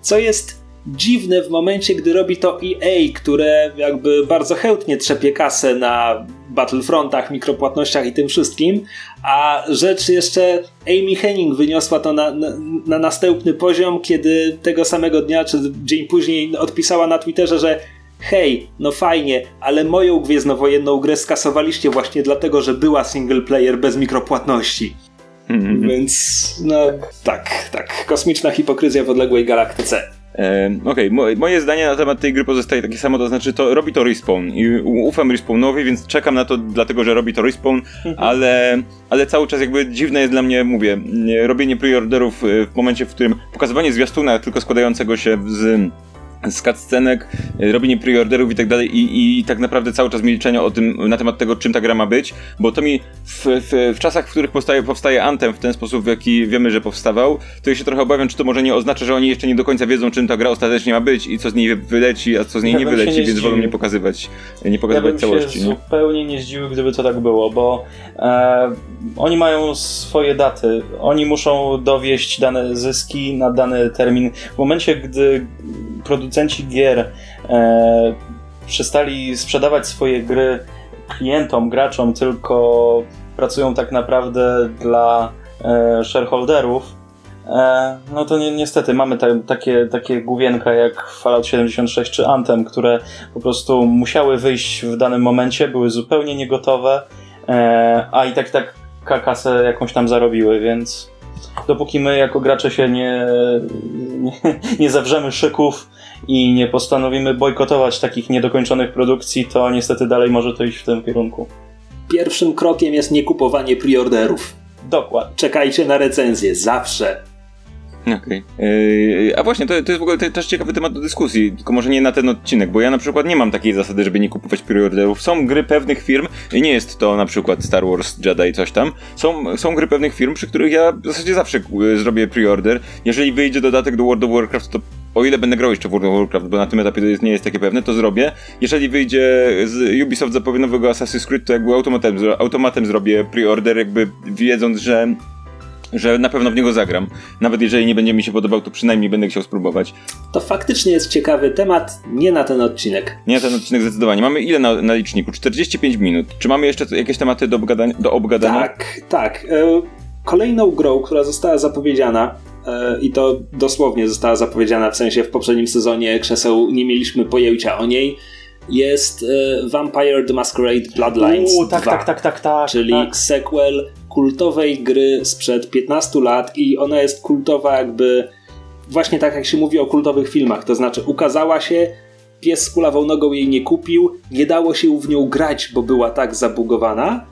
Co jest dziwne w momencie, gdy robi to EA, które jakby bardzo chętnie trzepie kasę na Battlefrontach, mikropłatnościach i tym wszystkim, a rzecz jeszcze Amy Henning wyniosła to na, na, na następny poziom, kiedy tego samego dnia, czy dzień później odpisała na Twitterze, że hej, no fajnie, ale moją gwiezdnowojenną grę skasowaliście właśnie dlatego, że była single player bez mikropłatności. Mhm. Więc no tak, tak, kosmiczna hipokryzja w odległej galaktyce. Okej, mo- moje zdanie na temat tej gry pozostaje takie samo, to znaczy to robi to Respawn i ufam Respawnowi, więc czekam na to dlatego, że robi to Respawn, ale, ale cały czas jakby dziwne jest dla mnie, mówię, nie- robienie preorderów e, w momencie, w którym pokazywanie zwiastuna tylko składającego się z z cutscenek, e, robienie preorderów i tak dalej i, i tak naprawdę cały czas milczenie o tym, na temat tego, czym ta gra ma być, bo to mi w, w, w czasach, w których powstaje, powstaje Anthem w ten sposób, w jaki wiemy, że powstawał, to ja się trochę obawiam, czy to może nie oznacza, że oni jeszcze nie do końca wiedzą, czym ta gra ostatecznie ma być i co z niej wyleci, a co z niej Ja nie wyleci, nie więc wolą nie pokazywać, nie ja pokazywać bym całości. Nie? zupełnie nie zdziwił, gdyby to tak było, bo e, oni mają swoje daty. Oni muszą dowieść dane zyski na dany termin. W momencie, gdy producenci gier e, przestali sprzedawać swoje gry klientom, graczom, tylko pracują tak naprawdę dla e, shareholderów, e, no to ni niestety mamy ta, takie, takie główienka jak Fallout 76 czy Anthem, które po prostu musiały wyjść w danym momencie, były zupełnie niegotowe, e, a i tak tak ka- kasę jakąś tam zarobiły, więc dopóki my jako gracze się nie, nie, nie zawrzemy szyków i nie postanowimy bojkotować takich niedokończonych produkcji, to niestety dalej może to iść w tym kierunku. Pierwszym krokiem jest niekupowanie preorderów. Dokładnie. Czekajcie na recenzję, zawsze. Okej. Yy, A właśnie, to, to jest w ogóle te- też ciekawy temat do dyskusji, tylko może nie na ten odcinek, bo ja na przykład nie mam takiej zasady, żeby nie kupować preorderów. Są gry pewnych firm, i nie jest to na przykład Star Wars, Jedi, coś tam. Są, są gry pewnych firm, przy których ja w zasadzie zawsze y, zrobię preorder. Jeżeli wyjdzie dodatek do World of Warcraft, to o ile będę grał jeszcze w World of Warcraft, bo na tym etapie nie jest takie pewne, to zrobię. Jeżeli wyjdzie z Ubisoft zapowie nowego Assassin's Creed, to jakby automatem, automatem zrobię preorder, jakby wiedząc, że że na pewno w niego zagram. Nawet jeżeli nie będzie mi się podobał, to przynajmniej będę chciał spróbować. To faktycznie jest ciekawy temat, nie na ten odcinek. Nie ten odcinek zdecydowanie. Mamy ile na, na liczniku? 45 minut. Czy mamy jeszcze jakieś tematy do obgadania? Do obgadania? Tak, tak. E, Kolejną grą, która została zapowiedziana, i to dosłownie została zapowiedziana, w sensie w poprzednim sezonie krzeseł nie mieliśmy pojęcia o niej, jest e, Vampire the Masquerade Bloodlines Uuu, tak, 2, tak, tak, tak, tak. czyli tak. sequel kultowej gry sprzed 15 lat i ona jest kultowa jakby właśnie tak jak się mówi o kultowych filmach, to znaczy ukazała się, pies z kulawą nogą jej nie kupił, nie dało się w nią grać, bo była tak zabugowana,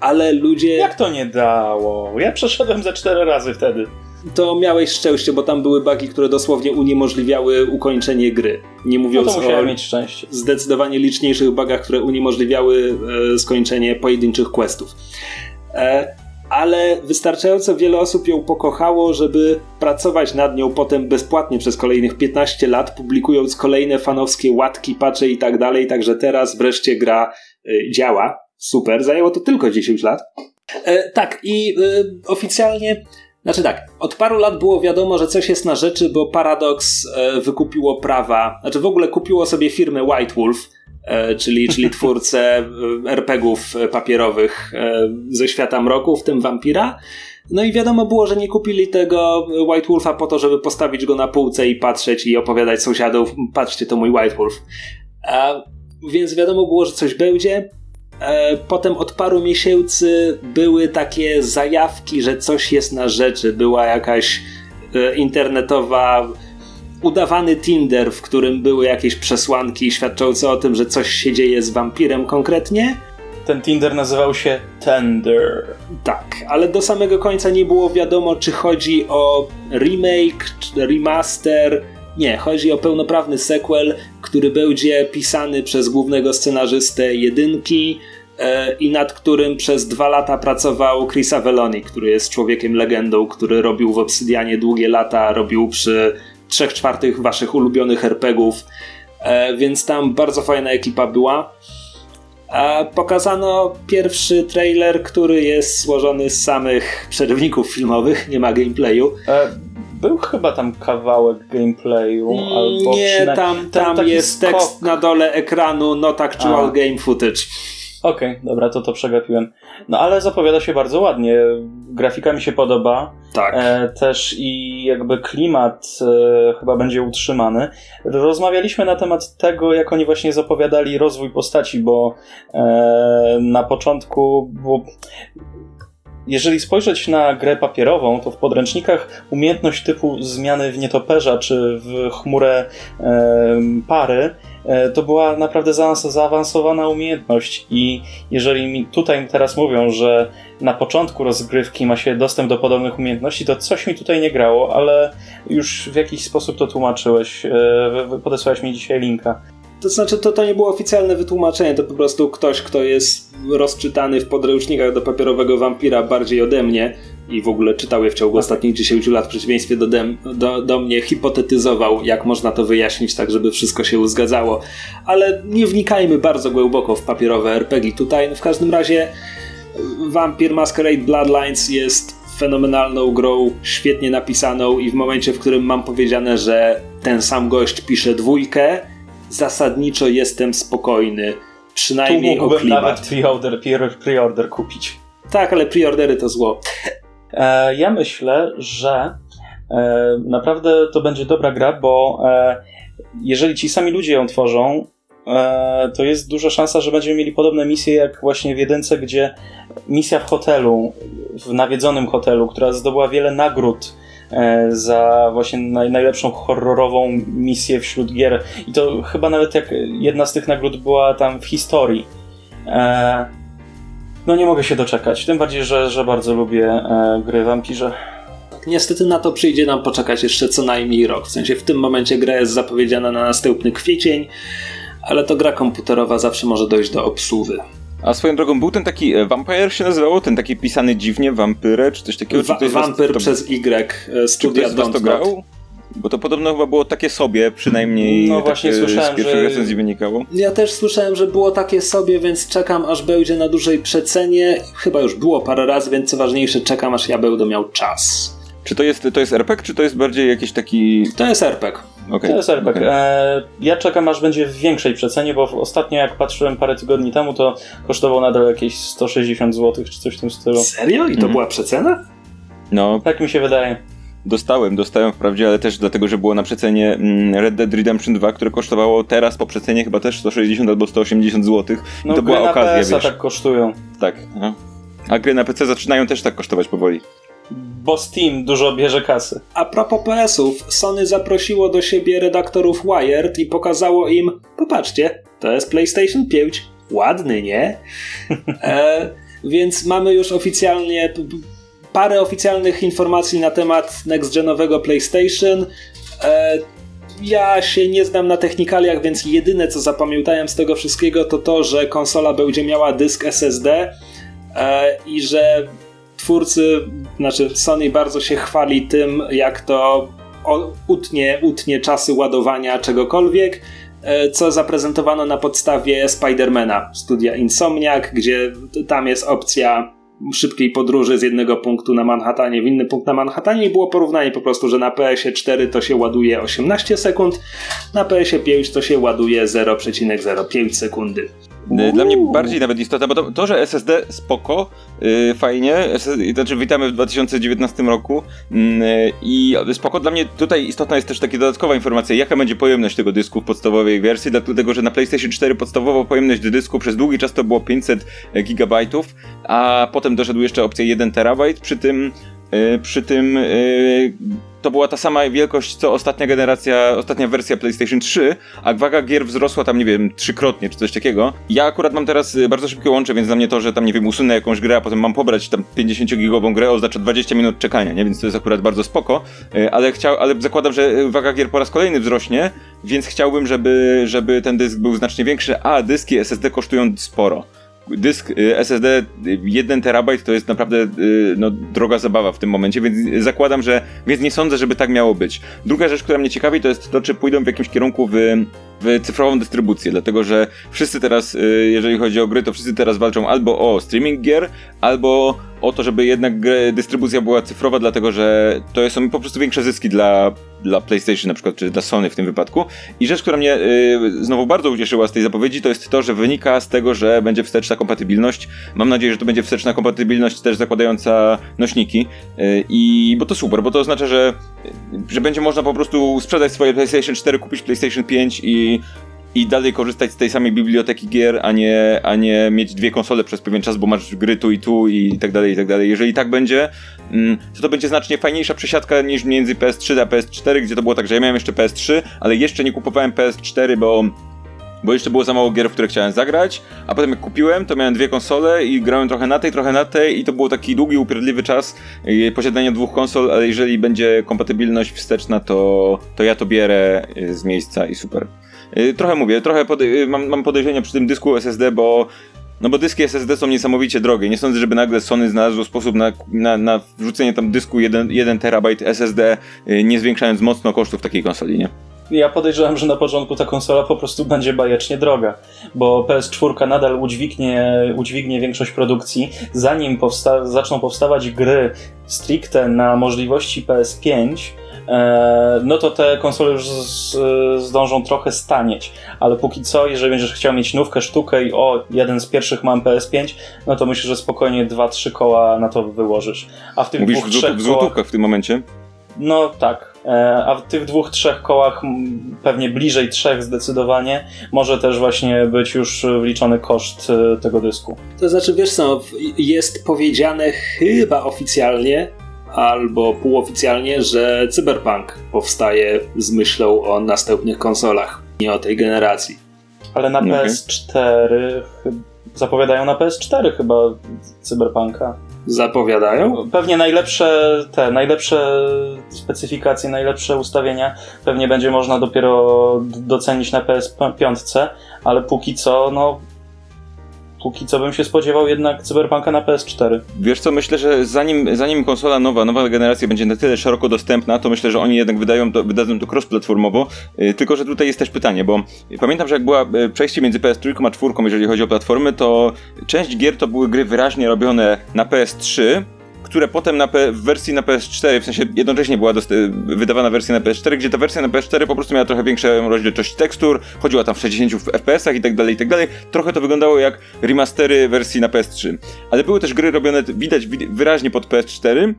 ale ludzie... Jak to nie dało? Ja przeszedłem ze cztery razy wtedy. To miałeś szczęście, bo tam były bugi, które dosłownie uniemożliwiały ukończenie gry. Nie No mówiąc musiałem o mieć szczęście. zdecydowanie liczniejszych bugach, które uniemożliwiały e, skończenie pojedynczych questów. E, ale wystarczająco wiele osób ją pokochało, żeby pracować nad nią potem bezpłatnie przez kolejnych 15 lat, publikując kolejne fanowskie łatki, pacze i tak dalej, także teraz wreszcie gra y, działa. Super, zajęło to tylko 10 lat. E, tak, i y, oficjalnie znaczy tak, od paru lat było wiadomo, że coś jest na rzeczy, bo Paradox e, wykupiło prawa, znaczy w ogóle kupiło sobie firmę White Wolf, e, czyli, czyli twórcę e, RPGów papierowych ze świata mroku, w tym Vampira. No i wiadomo było, że nie kupili tego White Wolfa po to, żeby postawić go na półce i patrzeć i opowiadać sąsiadów, patrzcie, to mój White Wolf. A, więc wiadomo było, że coś będzie. E, potem od paru miesięcy były takie zajawki, że coś jest na rzeczy. Była jakaś e, internetowa, udawany Tinder, w którym były jakieś przesłanki świadczące o tym, że coś się dzieje z wampirem konkretnie. Ten Tinder nazywał się Tender. Tak, ale do samego końca nie było wiadomo, czy chodzi o remake, czy remaster. Nie, chodzi o pełnoprawny sequel, który będzie pisany przez głównego scenarzystę jedynki i nad którym przez dwa lata pracował Chris Avelloni, który jest człowiekiem legendą, który robił w Obsydianie długie lata, robił przy trzech czwartych waszych ulubionych RPGów, e, więc tam bardzo fajna ekipa była. Pokazano pierwszy trailer, który jest złożony z samych przerywników filmowych, nie ma gameplayu. E, był chyba tam kawałek gameplayu, Mm, albo nie, tam, tam taki jest skok. tekst na dole ekranu, not actual A. game footage. Okej, dobra, to to przegapiłem. No ale zapowiada się bardzo ładnie. Grafika mi się podoba. Tak. E, też i jakby klimat e, chyba będzie utrzymany. Rozmawialiśmy na temat tego, jak oni właśnie zapowiadali rozwój postaci, bo e, na początku było. Jeżeli spojrzeć na grę papierową, to w podręcznikach umiejętność typu zmiany w nietoperza czy w chmurę e, pary to była naprawdę zaawansowana umiejętność i jeżeli mi tutaj teraz mówią, że na początku rozgrywki ma się dostęp do podobnych umiejętności, to coś mi tutaj nie grało, ale już w jakiś sposób to tłumaczyłeś. e, Podesłałeś mi dzisiaj linka. To znaczy, to, to nie było oficjalne wytłumaczenie, to po prostu ktoś, kto jest rozczytany w podręcznikach do papierowego wampira bardziej ode mnie i w ogóle czytał je w ciągu ostatnich 10 lat w przeciwieństwie do, dem, do, do mnie, hipotetyzował, jak można to wyjaśnić tak, żeby wszystko się zgadzało. Ale nie wnikajmy bardzo głęboko w papierowe RPG tutaj. W każdym razie Vampire Masquerade Bloodlines jest fenomenalną grą, świetnie napisaną i w momencie, w którym mam powiedziane, że ten sam gość pisze dwójkę, zasadniczo jestem spokojny. Tu Przynajmniej o mógłbym klimat. nawet pre-order, pre- pre-order kupić. Tak, ale preordery to zło. E, ja myślę, że e, naprawdę to będzie dobra gra, bo e, jeżeli ci sami ludzie ją tworzą, to jest duża szansa, że będziemy mieli podobne misje jak właśnie w jedynce, gdzie misja w hotelu, w nawiedzonym hotelu, która zdobyła wiele nagród za właśnie naj, najlepszą horrorową misję wśród gier. I to chyba nawet jak jedna z tych nagród była tam w historii. No nie mogę się doczekać, tym bardziej, że, że bardzo lubię e, gry wampirze. Niestety na to przyjdzie nam poczekać jeszcze co najmniej rok. W sensie w tym momencie gra jest zapowiedziana na następny kwiecień, ale to gra komputerowa zawsze może dojść do obsługi. A swoją drogą był ten taki e, Vampire się nazywało? Ten taki pisany dziwnie, Vampire, czy coś takiego? Czy ktoś z was to- przez Y, e, Czy studia ktoś z was to grał? Bo to podobno chyba było takie sobie, przynajmniej No właśnie słyszałem, z pierwszych że- recenzji wynikało. Ja też słyszałem, że było takie sobie, więc czekam aż będzie na dużej przecenie. Chyba już było parę razy, więc co ważniejsze, czekam aż ja będę miał czas. Czy to jest, to jest RPG, czy to jest bardziej jakiś taki... To jest RPG. Okej. To jest RPG. okej. E, ja czekam aż będzie w większej przecenie, bo ostatnio jak patrzyłem parę tygodni temu, to kosztował nadal jakieś 160 zł czy coś w tym stylu. Serio? I to Mhm. była przecena? No, Tak mi się wydaje. Dostałem, dostałem wprawdzie, ale też dlatego, że było na przecenie mm, Red Dead Redemption 2, które kosztowało teraz po przecenie chyba też 160 albo 180 zł. No to była na okazja, PS-a wiesz. tak kosztują. Tak. No. A gry na PC zaczynają też tak kosztować powoli. Bo Steam dużo bierze kasy. A propos PS-ów, Sony zaprosiło do siebie redaktorów Wired i pokazało im, popatrzcie, to jest PlayStation 5. Ładny, nie? E, więc mamy już oficjalnie parę oficjalnych informacji na temat next-genowego PlayStation. E, ja się nie znam na technikaliach, więc jedyne co zapamiętałem z tego wszystkiego to to, że konsola będzie miała dysk SSD e, i że twórcy, znaczy Sony bardzo się chwali tym, jak to utnie, utnie czasy ładowania czegokolwiek, e, co zaprezentowano na podstawie Spidermana studia Insomniac, gdzie tam jest opcja szybkiej podróży z jednego punktu na Manhattanie w inny punkt na Manhattanie i było porównanie po prostu, że na PS4 to się ładuje 18 sekund, na PS5 to się ładuje 0,05 sekundy. Uuu. Dla mnie bardziej nawet istotne, bo to, to że SSD spoko, yy, fajnie, SSD, znaczy witamy w 2019 roku yy, i spoko, dla mnie tutaj istotna jest też taka dodatkowa informacja, jaka będzie pojemność tego dysku w podstawowej wersji, dlatego, że na PlayStation 4 podstawowa pojemność dysku przez długi czas to było 500 GB, a potem doszedł jeszcze opcja 1 TB, przy tym przy tym yy, to była ta sama wielkość, co ostatnia generacja, ostatnia wersja PlayStation 3, a waga gier wzrosła tam, nie wiem, trzykrotnie, czy coś takiego. Ja akurat mam teraz y, bardzo szybkie łącze, więc dla mnie to, że tam, nie wiem, usunę jakąś grę, a potem mam pobrać tam 50-gigową grę, oznacza 20 minut czekania, nie? Więc to jest akurat bardzo spoko, y, ale chciał, ale zakładam, że waga gier po raz kolejny wzrośnie, więc chciałbym, żeby, żeby ten dysk był znacznie większy, a dyski SSD kosztują sporo dysk y, SSD 1 y, terabajt to jest naprawdę y, no, droga zabawa w tym momencie, więc zakładam, że więc nie sądzę, żeby tak miało być. Druga rzecz, która mnie ciekawi, to jest to, czy pójdą w jakimś kierunku w, w cyfrową dystrybucję, dlatego że wszyscy teraz, jeżeli chodzi o gry, to wszyscy teraz walczą albo o streaming gier, albo o to, żeby jednak dystrybucja była cyfrowa, dlatego że to są po prostu większe zyski dla, dla PlayStation na przykład, czy dla Sony w tym wypadku. I rzecz, która mnie yy, znowu bardzo ucieszyła z tej zapowiedzi, to jest to, że wynika z tego, że będzie wsteczna kompatybilność. Mam nadzieję, że to będzie wsteczna kompatybilność też zakładająca nośniki. Yy, I bo to super, bo to oznacza, że, że będzie można po prostu sprzedać swoje PlayStation 4, kupić PlayStation 5 i i dalej korzystać z tej samej biblioteki gier, a nie, a nie mieć dwie konsole przez pewien czas, bo masz gry tu i tu i tak dalej, i tak dalej. Jeżeli tak będzie, mm, to to będzie znacznie fajniejsza przesiadka niż między PS3 a PS4, gdzie to było tak, że ja miałem jeszcze PS3, ale jeszcze nie kupowałem PS4, bo bo jeszcze było za mało gier, w które chciałem zagrać, a potem jak kupiłem, to miałem dwie konsole i grałem trochę na tej, trochę na tej i to był taki długi, upierdliwy czas posiadania dwóch konsol, ale jeżeli będzie kompatybilność wsteczna, to, to ja to bierę y, z miejsca i super. Y, trochę mówię, trochę y, mam, mam podejrzenia przy tym dysku SSD, bo no bo dyski SSD są niesamowicie drogie. Nie sądzę, żeby nagle Sony znalazło sposób na, na, na wrzucenie tam dysku 1, 1 terabajt SSD, nie zwiększając mocno kosztów takiej konsoli, nie? Ja podejrzewam, że na początku ta konsola po prostu będzie bajecznie droga, bo PS4 nadal udźwignie, udźwignie większość produkcji, zanim powsta zaczną powstawać gry stricte na możliwości PS5, E, no to te konsole już z, zdążą trochę stanieć. Ale póki co, jeżeli będziesz chciał mieć nówkę, sztukę i o, jeden z pierwszych mam PS5, no to myślę, że spokojnie 2-3 koła na to wyłożysz. A w tych Mówisz dwóch, trzech w złotówkach w tym momencie? No tak. E, a w tych dwóch, trzech kołach, pewnie bliżej trzech zdecydowanie, może też właśnie być już wliczony koszt e, tego dysku. To znaczy, wiesz co, jest powiedziane chyba oficjalnie, albo półoficjalnie, że Cyberpunk powstaje z myślą o następnych konsolach, nie o tej generacji. Ale na okay. PS4 zapowiadają na PS4 chyba Cyberpunka. Zapowiadają? Pewnie najlepsze te, najlepsze specyfikacje, najlepsze ustawienia pewnie będzie można dopiero docenić na PS5, ale póki co, no póki co bym się spodziewał jednak Cyberpunka na PS4. Wiesz co, myślę, że zanim, zanim konsola nowa, nowa generacja będzie na tyle szeroko dostępna, to myślę, że oni jednak wydają to, wydadzą to cross-platformowo, yy, tylko że tutaj jest też pytanie, bo pamiętam, że jak była y, przejście między PS3 a 4, jeżeli chodzi o platformy, to część gier to były gry wyraźnie robione na PS3, które potem na P w wersji na PS4, w sensie jednocześnie była wydawana wersja na PS4, gdzie ta wersja na PS4 po prostu miała trochę większą rozdzielczość tekstur, chodziła tam w 60 FPS-ach i tak dalej, i tak dalej. Trochę to wyglądało jak remastery wersji na PS3. Ale były też gry robione, widać wyraźnie pod PS4,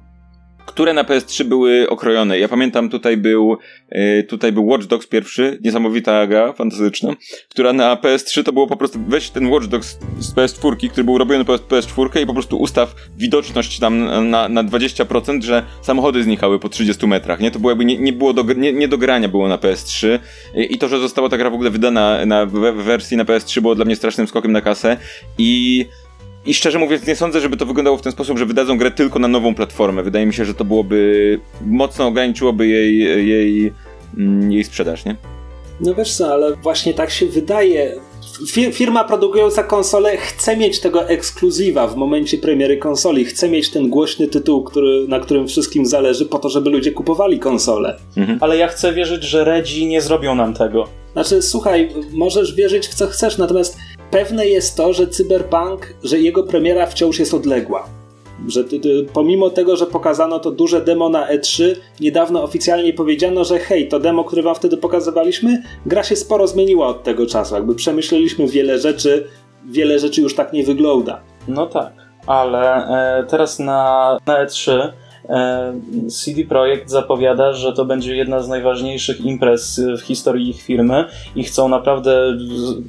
które na PS3 były okrojone. Ja pamiętam, tutaj był, yy, tutaj był Watch Dogs pierwszy, niesamowita gra, fantastyczna, która na PS3 to było po prostu, weź ten Watch Dogs z PS4, który był robiony pod PS4 i po prostu ustaw widoczność tam na, na 20%, że samochody znikały po 30 metrach, nie? To było jakby, nie, nie było do, nie, nie do grania było na PS3 I, i to, że została ta gra w ogóle wydana na, w, w wersji na PS3 było dla mnie strasznym skokiem na kasę i i szczerze mówiąc, nie sądzę, żeby to wyglądało w ten sposób, że wydadzą grę tylko na nową platformę. Wydaje mi się, że to byłoby. mocno ograniczyłoby jej, jej, mm, jej sprzedaż, nie? No wiesz co, ale właśnie tak się wydaje Fir firma produkująca konsolę chce mieć tego ekskluzywa w momencie premiery konsoli. Chce mieć ten głośny tytuł, który, na którym wszystkim zależy, po to, żeby ludzie kupowali konsolę. Mhm. Ale ja chcę wierzyć, że Redzi nie zrobią nam tego. Znaczy, słuchaj, możesz wierzyć w co chcesz, natomiast pewne jest to, że Cyberpunk, że jego premiera wciąż jest odległa. Że pomimo tego, że pokazano to duże demo na E3, niedawno oficjalnie powiedziano, że hej, to demo, które wam wtedy pokazywaliśmy, gra się sporo zmieniła od tego czasu. Jakby przemyśleliśmy wiele rzeczy, wiele rzeczy już tak nie wygląda. No tak, ale e, teraz na, na E3 E, CD Projekt zapowiada, że to będzie jedna z najważniejszych imprez w historii ich firmy i chcą naprawdę,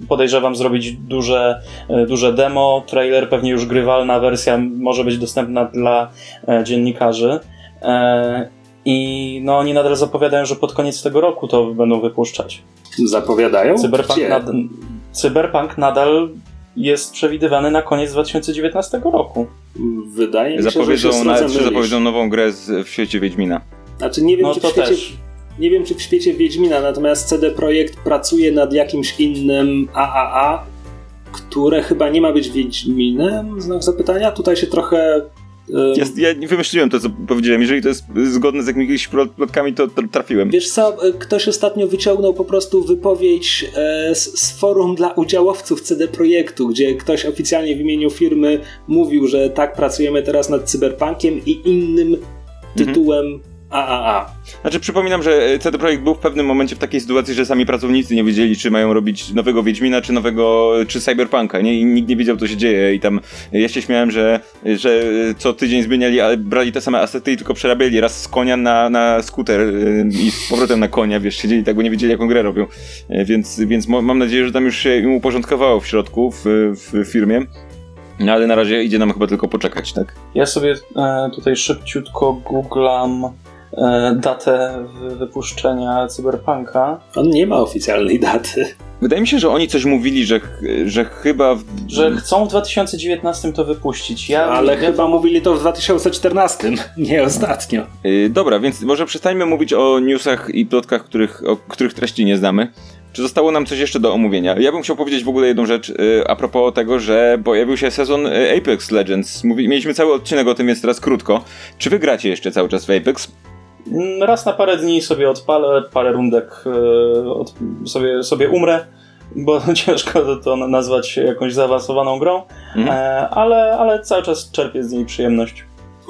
podejrzewam, zrobić duże, e, duże demo, trailer, pewnie już grywalna wersja może być dostępna dla e, dziennikarzy. I no, oni nadal zapowiadają, że pod koniec tego roku to będą wypuszczać. Zapowiadają? Cyberpunk, nad, Cyberpunk nadal jest przewidywany na koniec 2019 roku. Wydaje mi się, zapowiedzą, że się czy zapowiedzą nową grę z, w świecie Wiedźmina. Znaczy nie wiem, no czy w świecie, też. nie wiem, czy w świecie Wiedźmina, natomiast CD Projekt pracuje nad jakimś innym AAA, które chyba nie ma być Wiedźminem, znak zapytania. Tutaj się trochę ja, ja, nie wymyśliłem to, co powiedziałem. Jeżeli to jest zgodne z jakimiś plotkami, to, to trafiłem. Wiesz co, e, ktoś ostatnio wyciągnął po prostu wypowiedź e, z, z, forum dla udziałowców CD Projektu, gdzie ktoś oficjalnie w imieniu firmy mówił, że tak, pracujemy teraz nad Cyberpunkiem i innym mhm. Tytułem mhm AAA. Znaczy przypominam, że CD Projekt był w pewnym momencie w takiej sytuacji, że sami pracownicy nie wiedzieli, czy mają robić nowego Wiedźmina, czy nowego, czy Cyberpunka, nie? I nikt nie wiedział, co się dzieje i tam ja się śmiałem, że, że co tydzień zmieniali, ale brali te same asety i tylko przerabiali raz z konia na, na skuter i z powrotem na konia, wiesz, siedzieli tak, bo nie wiedzieli, jaką grę robią. Więc, więc mam nadzieję, że tam już się im uporządkowało w środku, w, w firmie. No ale na razie idzie nam chyba tylko poczekać, tak? Ja sobie e, tutaj szybciutko googlam E, datę wypuszczenia Cyberpunka. On nie ma oficjalnej daty. Wydaje mi się, że oni coś mówili, że, że chyba. W... Że chcą w 2019 to wypuścić. Ja, Ale ja... chyba mówili to w 2014, nie ostatnio. Yy, dobra, więc może przestańmy mówić o newsach i plotkach, których, o których treści nie znamy. Czy zostało nam coś jeszcze do omówienia? Ja bym chciał powiedzieć w ogóle jedną rzecz yy, a propos tego, że pojawił się sezon Apex Legends. Mówi, mieliśmy cały odcinek o tym, więc teraz krótko. Czy wy gracie jeszcze cały czas w Apex? Mm, raz na parę dni sobie odpalę, parę rundek e, od, sobie, sobie umrę, bo ciężko to nazwać jakąś zaawansowaną grą, mhm. E, ale, ale cały czas czerpię z niej przyjemność.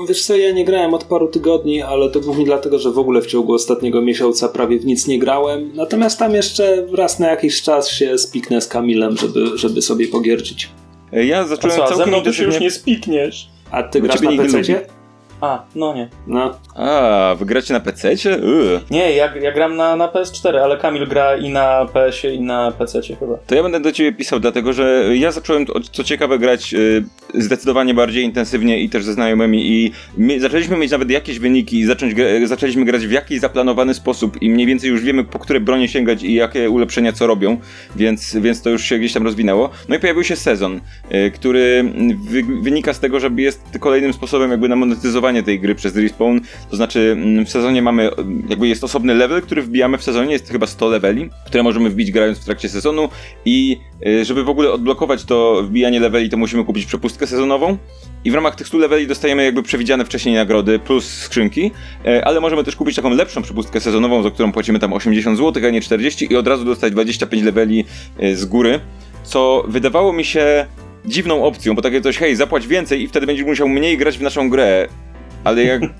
Wiesz co, ja nie grałem od paru tygodni, ale to głównie dlatego, że w ogóle w ciągu ostatniego miesiąca prawie w nic nie grałem. Natomiast tam jeszcze raz na jakiś czas się spiknę z Kamilem, żeby, żeby sobie pogierdzić. Ja zacząłem A co, całkiem ze się już nie spikniesz. A ty grasz na PC? A, no nie. No. A, wy gracie na PC? Nie, ja, ja gram na, na PS4, ale Kamil gra i na PS-ie, i na PC chyba. To ja będę do ciebie pisał, dlatego że ja zacząłem, co ciekawe, grać y, zdecydowanie bardziej intensywnie i też ze znajomymi i my, zaczęliśmy mieć nawet jakieś wyniki i zacząć, zaczęliśmy grać w jakiś zaplanowany sposób i mniej więcej już wiemy, po które bronie sięgać i jakie ulepszenia co robią, więc, więc to już się gdzieś tam rozwinęło. No i pojawił się sezon, y, który wy, wynika z tego, że jest kolejnym sposobem jakby na monetyzowanie tej gry przez Respawn, to znaczy mm, w sezonie mamy, jakby jest osobny level, który wbijamy w sezonie, jest chyba 100 leveli, które możemy wbić grając w trakcie sezonu i y, żeby w ogóle odblokować to wbijanie leveli, to musimy kupić przepustkę sezonową i w ramach tych 100 leveli dostajemy jakby przewidziane wcześniej nagrody plus skrzynki, y, ale możemy też kupić taką lepszą przepustkę sezonową, za którą płacimy tam 80 zł, a nie 40 i od razu dostać 25 leveli y, z góry, co wydawało mi się dziwną opcją, bo takie coś, hej, zapłać więcej i wtedy będziesz musiał mniej grać w naszą grę, ale jak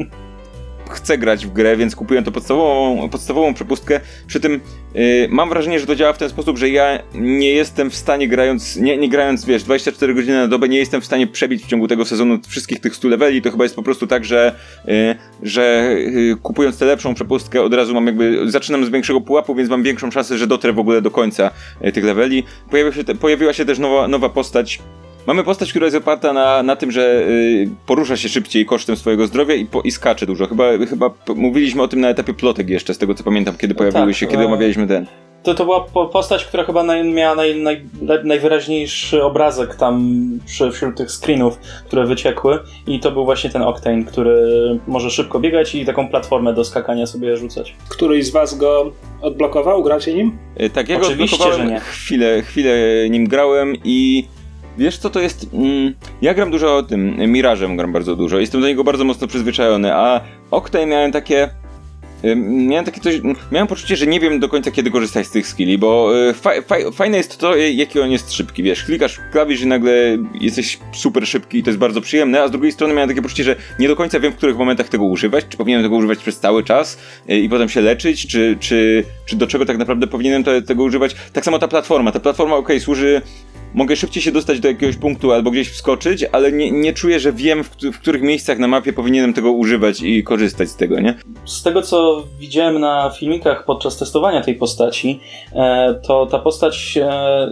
chcę grać w grę, więc kupiłem to podstawową, podstawową przepustkę. Przy tym yy, mam wrażenie, że to działa w ten sposób, że ja nie jestem w stanie grając, nie, nie grając, wiesz, 24 godziny na dobę, nie jestem w stanie przebić w ciągu tego sezonu wszystkich tych 100 leveli. To chyba jest po prostu tak, że, yy, że yy, kupując tę lepszą przepustkę od razu mam jakby, zaczynam z większego pułapu, więc mam większą szansę, że dotrę w ogóle do końca y, tych leveli. Pojawiła się, te, pojawiła się też nowa, nowa postać, Mamy postać, która jest oparta na, na tym, że y, porusza się szybciej kosztem swojego zdrowia i, po, i skacze dużo. Chyba, chyba mówiliśmy o tym na etapie plotek jeszcze, z tego co pamiętam, kiedy no pojawiły tak, się, kiedy omawialiśmy ten. To, to była po- postać, która chyba naj, miała naj, naj, najwyraźniejszy obrazek tam przy, wśród tych screenów, które wyciekły i to był właśnie ten Octane, który może szybko biegać i taką platformę do skakania sobie rzucać. Któryś z was go odblokował? Gracie nim? E, Tak, ja go Oczywiście, odblokowałem, że nie. Chwilę, chwilę nim grałem i wiesz co to jest? Mm, ja gram dużo o tym, Mirażem gram bardzo dużo, jestem do niego bardzo mocno przyzwyczajony, a Octane miałem takie... Miałem takie coś, miałem poczucie, że nie wiem do końca kiedy korzystać z tych skilli, bo y, fa, fa, fajne jest to, jaki on jest szybki, wiesz, klikasz w klawisz i nagle jesteś super szybki i to jest bardzo przyjemne, a z drugiej strony miałem takie poczucie, że nie do końca wiem w których momentach tego używać, czy powinienem tego używać przez cały czas y, i potem się leczyć, czy, czy, czy do czego tak naprawdę powinienem te, tego używać. Tak samo ta platforma, ta platforma ok, służy mogę szybciej się dostać do jakiegoś punktu albo gdzieś wskoczyć, ale nie, nie czuję, że wiem, w, w których miejscach na mapie powinienem tego używać i korzystać z tego, nie? Z tego co widziałem na filmikach podczas testowania tej postaci, e, to ta postać e,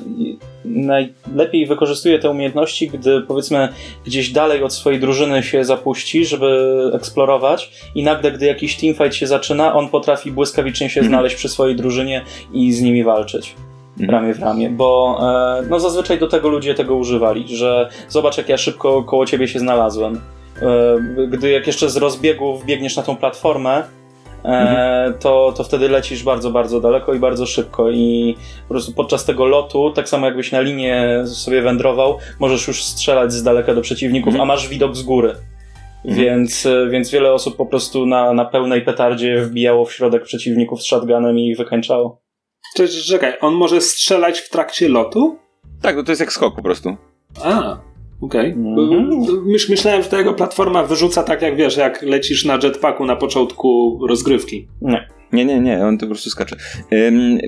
najlepiej wykorzystuje te umiejętności, gdy powiedzmy gdzieś dalej od swojej drużyny się zapuści, żeby eksplorować i nagle gdy jakiś teamfight się zaczyna, on potrafi błyskawicznie się Mhm. znaleźć przy swojej drużynie i z nimi walczyć. Mhm. Ramię w ramię, bo e, no zazwyczaj do tego ludzie tego używali, że zobacz jak ja szybko koło ciebie się znalazłem. E, gdy jak jeszcze z rozbiegu wbiegniesz na tą platformę, e, to, to wtedy lecisz bardzo, bardzo daleko i bardzo szybko i po prostu podczas tego lotu, tak samo jakbyś na linię sobie wędrował, możesz już strzelać z daleka do przeciwników, Mhm. a masz widok z góry. Mhm. Więc, więc wiele osób po prostu na, na pełnej petardzie wbijało w środek przeciwników z shotgunem i wykańczało. Cześć, czekaj, on może strzelać w trakcie lotu? Tak, no to jest jak skok po prostu. A, okej. Mhm. Myś, myślałem, że ta jego platforma wyrzuca tak jak wiesz, jak lecisz na jetpacku na początku rozgrywki. Nie. Nie, nie, nie, on to po prostu skacze.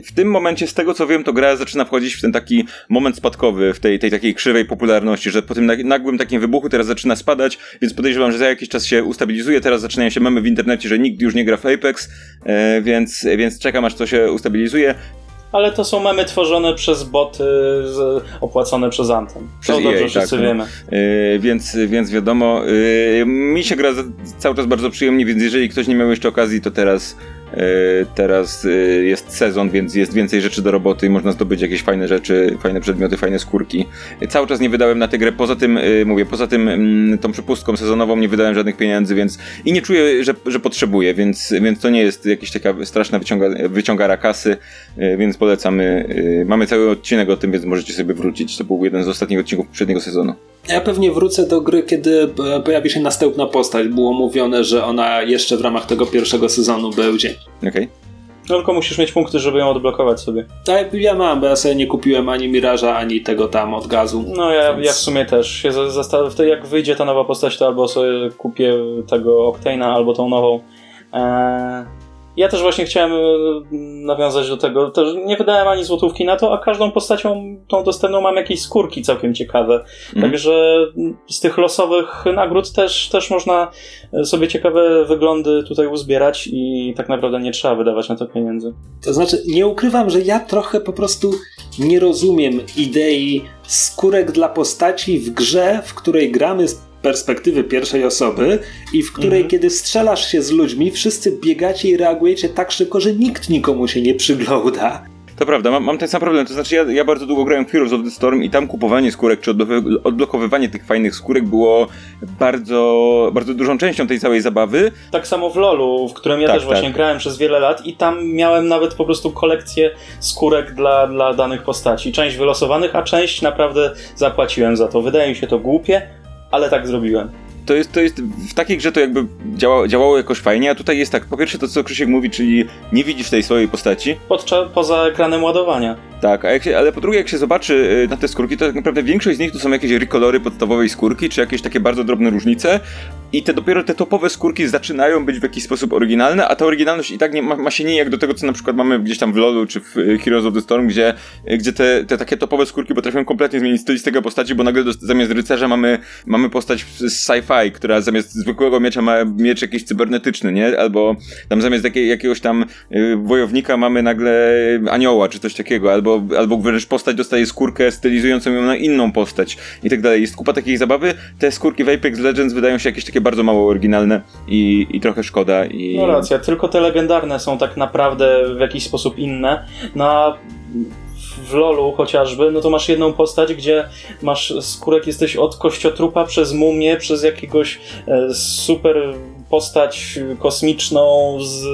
W tym momencie, z tego co wiem, to gra zaczyna wchodzić w ten taki moment spadkowy, w tej, tej takiej krzywej popularności, że po tym nag- nagłym takim wybuchu teraz zaczyna spadać, więc podejrzewam, że za jakiś czas się ustabilizuje. Teraz zaczynają się memy w internecie, że nikt już nie gra w Apex, e, więc, więc czekam aż to się ustabilizuje. Ale to są memy tworzone przez boty z, opłacone przez Anthem. Przez To dobrze EA, wszyscy tak, no. wiemy. Yy, więc, więc wiadomo, yy, mi się gra cały czas bardzo przyjemnie, więc jeżeli ktoś nie miał jeszcze okazji, to teraz, teraz yy, jest sezon, więc jest więcej rzeczy do roboty i można zdobyć jakieś fajne rzeczy, fajne przedmioty, fajne skórki. Yy, cały czas nie wydałem na tę grę, poza tym, mówię, poza tym mm, tą przepustką sezonową nie wydałem żadnych pieniędzy, więc i nie czuję, że, że potrzebuję, więc, więc to nie jest jakaś taka straszna wyciąga, wyciągara kasy, więc polecamy. Mamy cały odcinek o tym, więc możecie sobie wrócić. To był jeden z ostatnich odcinków poprzedniego sezonu. Ja pewnie wrócę do gry, kiedy e, pojawi się następna postać. Było mówione, że ona jeszcze w ramach tego pierwszego sezonu będzie. Okej. No tylko musisz mieć punkty, żeby ją odblokować sobie. Tak, ja mam, bo ja sobie nie kupiłem ani Miraża, ani tego tam od gazu. No ja, Więc- ja w sumie też się za- zastanę, wtedy jak wyjdzie ta nowa postać, to albo sobie kupię tego Octane'a, albo tą nową. Eee, ja też właśnie chciałem e, nawiązać do tego, też nie wydałem ani złotówki na to, a każdą postacią tą dostępną mam jakieś skórki całkiem ciekawe. Mhm. Także z tych losowych nagród też, też można sobie ciekawe wyglądy tutaj uzbierać i tak naprawdę nie trzeba wydawać na to pieniędzy. To znaczy, nie ukrywam, że ja trochę po prostu nie rozumiem idei skórek dla postaci w grze, w której gramy z perspektywy pierwszej osoby i w której, Mhm. kiedy strzelasz się z ludźmi, wszyscy biegacie i reagujecie tak szybko, że nikt nikomu się nie przygląda. To prawda, mam, mam ten sam problem. To znaczy, ja, ja bardzo długo grałem w Heroes of the Storm i tam kupowanie skórek czy odblokowy- odblokowywanie tych fajnych skórek było bardzo, bardzo dużą częścią tej całej zabawy. Tak samo w LoLu, w którym ja Tak, też właśnie tak. grałem przez wiele lat i tam miałem nawet po prostu kolekcję skórek dla, dla danych postaci. Część wylosowanych, a część naprawdę zapłaciłem za to. Wydaje mi się to głupie, ale tak zrobiłem. To jest, to jest w takiej grze to jakby działa, działało jakoś fajnie, a tutaj jest tak, po pierwsze to co Krzysiek mówi, czyli nie widzisz tej swojej postaci, Podczas, poza ekranem ładowania. tak, jak się, ale po drugie jak się zobaczy y, na te skórki, to tak naprawdę większość z nich to są jakieś rekolory podstawowej skórki, czy jakieś takie bardzo drobne różnice i te dopiero te topowe skórki zaczynają być w jakiś sposób oryginalne, a ta oryginalność i tak nie, ma, ma się nijak do tego, co na przykład mamy gdzieś tam w LoLu, czy w y, Heroes of the Storm, gdzie, y, gdzie te, te takie topowe skórki potrafią kompletnie zmienić stylistykę postaci, bo nagle dos- zamiast rycerza mamy, mamy postać z sci-fi, która zamiast zwykłego miecza ma miecz jakiś cybernetyczny, nie? Albo tam zamiast jakiej, jakiegoś tam y, wojownika mamy nagle anioła, czy coś takiego, albo, albo wręcz postać dostaje skórkę stylizującą ją na inną postać i tak dalej. Jest kupa takiej zabawy. Te skórki w Apex Legends wydają się jakieś takie bardzo mało oryginalne i, i trochę szkoda. I... No racja, tylko te legendarne są tak naprawdę w jakiś sposób inne. Na w LoLu chociażby, no to masz jedną postać, gdzie masz skórek, jesteś od kościotrupa przez mumię, przez jakiegoś e, super postać kosmiczną z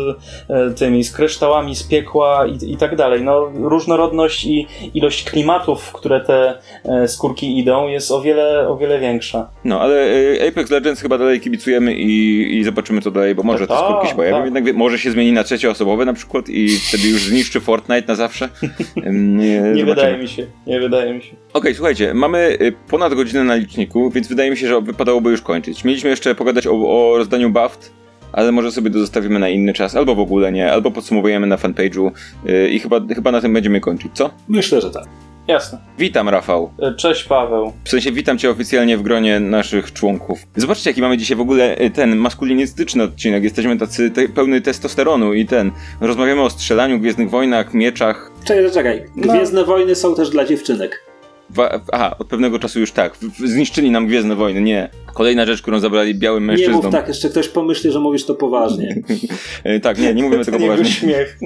e, tymi, z kryształami z piekła i, i tak dalej. No, różnorodność i ilość klimatów, w które te e, skórki idą jest o wiele, o wiele większa. No, ale e, Apex Legends chyba dalej kibicujemy i, i zobaczymy co dalej, bo może te Tak, skórki się pojawią, tak. jednak może się zmieni na trzecioosobowe na przykład i wtedy już zniszczy Fortnite na zawsze. Nie, Nie wydaje mi się, nie wydaje mi się. Okej, słuchajcie, mamy ponad godzinę na liczniku, więc wydaje mi się, że wypadałoby już kończyć. Mieliśmy jeszcze pogadać o, o rozdaniu BAFT, ale może sobie to zostawimy na inny czas, albo w ogóle nie, albo podsumowujemy na fanpage'u y, i chyba, chyba na tym będziemy kończyć, co? Myślę, że tak. Jasne. Witam, Rafał. E, Cześć Paweł. W sensie witam cię oficjalnie w gronie naszych członków. Zobaczcie, jaki mamy dzisiaj w ogóle y, ten maskulinistyczny odcinek. Jesteśmy tacy te, pełny testosteronu i ten. Rozmawiamy o strzelaniu, Gwiezdnych Wojnach, mieczach. Czekaj, czekaj. No. Gwiezdne wojny są też dla dziewczynek. Wa- aha, od pewnego czasu już tak. Zniszczyli nam Gwiezdne Wojny, nie. Kolejna rzecz, którą zabrali białym Nie mężczyznom. mów tak, jeszcze ktoś pomyśli, że mówisz to poważnie. E, tak, nie, nie mówimy tego poważnie. śmiech.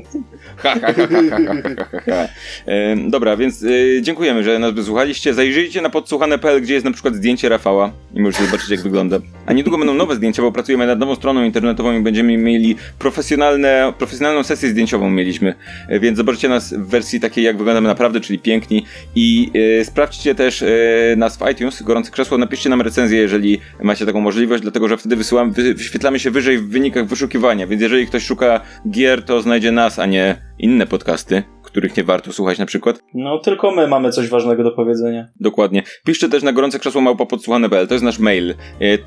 Ha, ha, ha, ha. E, Dobra, więc e, dziękujemy, że nas wysłuchaliście. Zajrzyjcie na podsłuchane.pl, gdzie jest na przykład zdjęcie Rafała i możecie zobaczyć, jak wygląda. A niedługo będą nowe zdjęcia, bo pracujemy nad nową stroną internetową i będziemy mieli profesjonalne, profesjonalną sesję zdjęciową mieliśmy. E, Więc zobaczycie nas w wersji takiej, jak wyglądamy naprawdę, czyli piękni. I e, sprawdźcie też e, nas w iTunes, Gorące Krzesło. Napiszcie nam recenzję, jeżeli macie taką możliwość, dlatego że wtedy wysyłamy, wy, wyświetlamy się wyżej w wynikach wyszukiwania. Więc jeżeli ktoś szuka gier, to znajdzie nas, a nie inne podcasty, których nie warto słuchać na przykład. No tylko my mamy coś ważnego do powiedzenia. Dokładnie. Piszcie też na gorące krzesło małpa podsłuchane.pl, to jest nasz mail. E,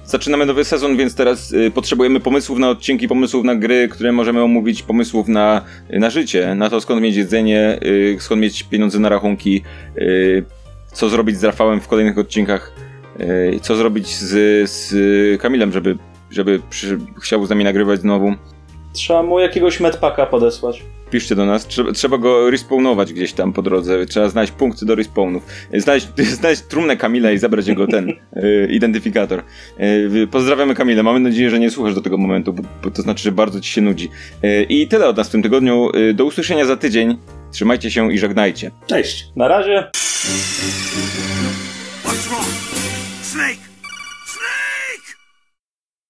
Zaczynamy nowy sezon, więc teraz e, potrzebujemy pomysłów na odcinki, pomysłów na gry, które możemy omówić, pomysłów na, na życie, na to skąd mieć jedzenie, e, skąd mieć pieniądze na rachunki, e, co zrobić z Rafałem w kolejnych odcinkach, e, co zrobić z, z Kamilem, żeby, żeby przy, chciał z nami nagrywać znowu. Trzeba mu jakiegoś medpaka podesłać. Piszcie do nas, trzeba, trzeba go respawnować gdzieś tam po drodze, trzeba znaleźć punkty do respawnów, znaleźć, znaleźć trumnę Kamila i zabrać jego ten y, identyfikator. Y, pozdrawiamy Kamila, mamy nadzieję, że nie słuchasz do tego momentu, bo, bo to znaczy, że bardzo ci się nudzi. Y, I tyle od nas w tym tygodniu, do usłyszenia za tydzień, trzymajcie się i żegnajcie. Cześć. Na razie.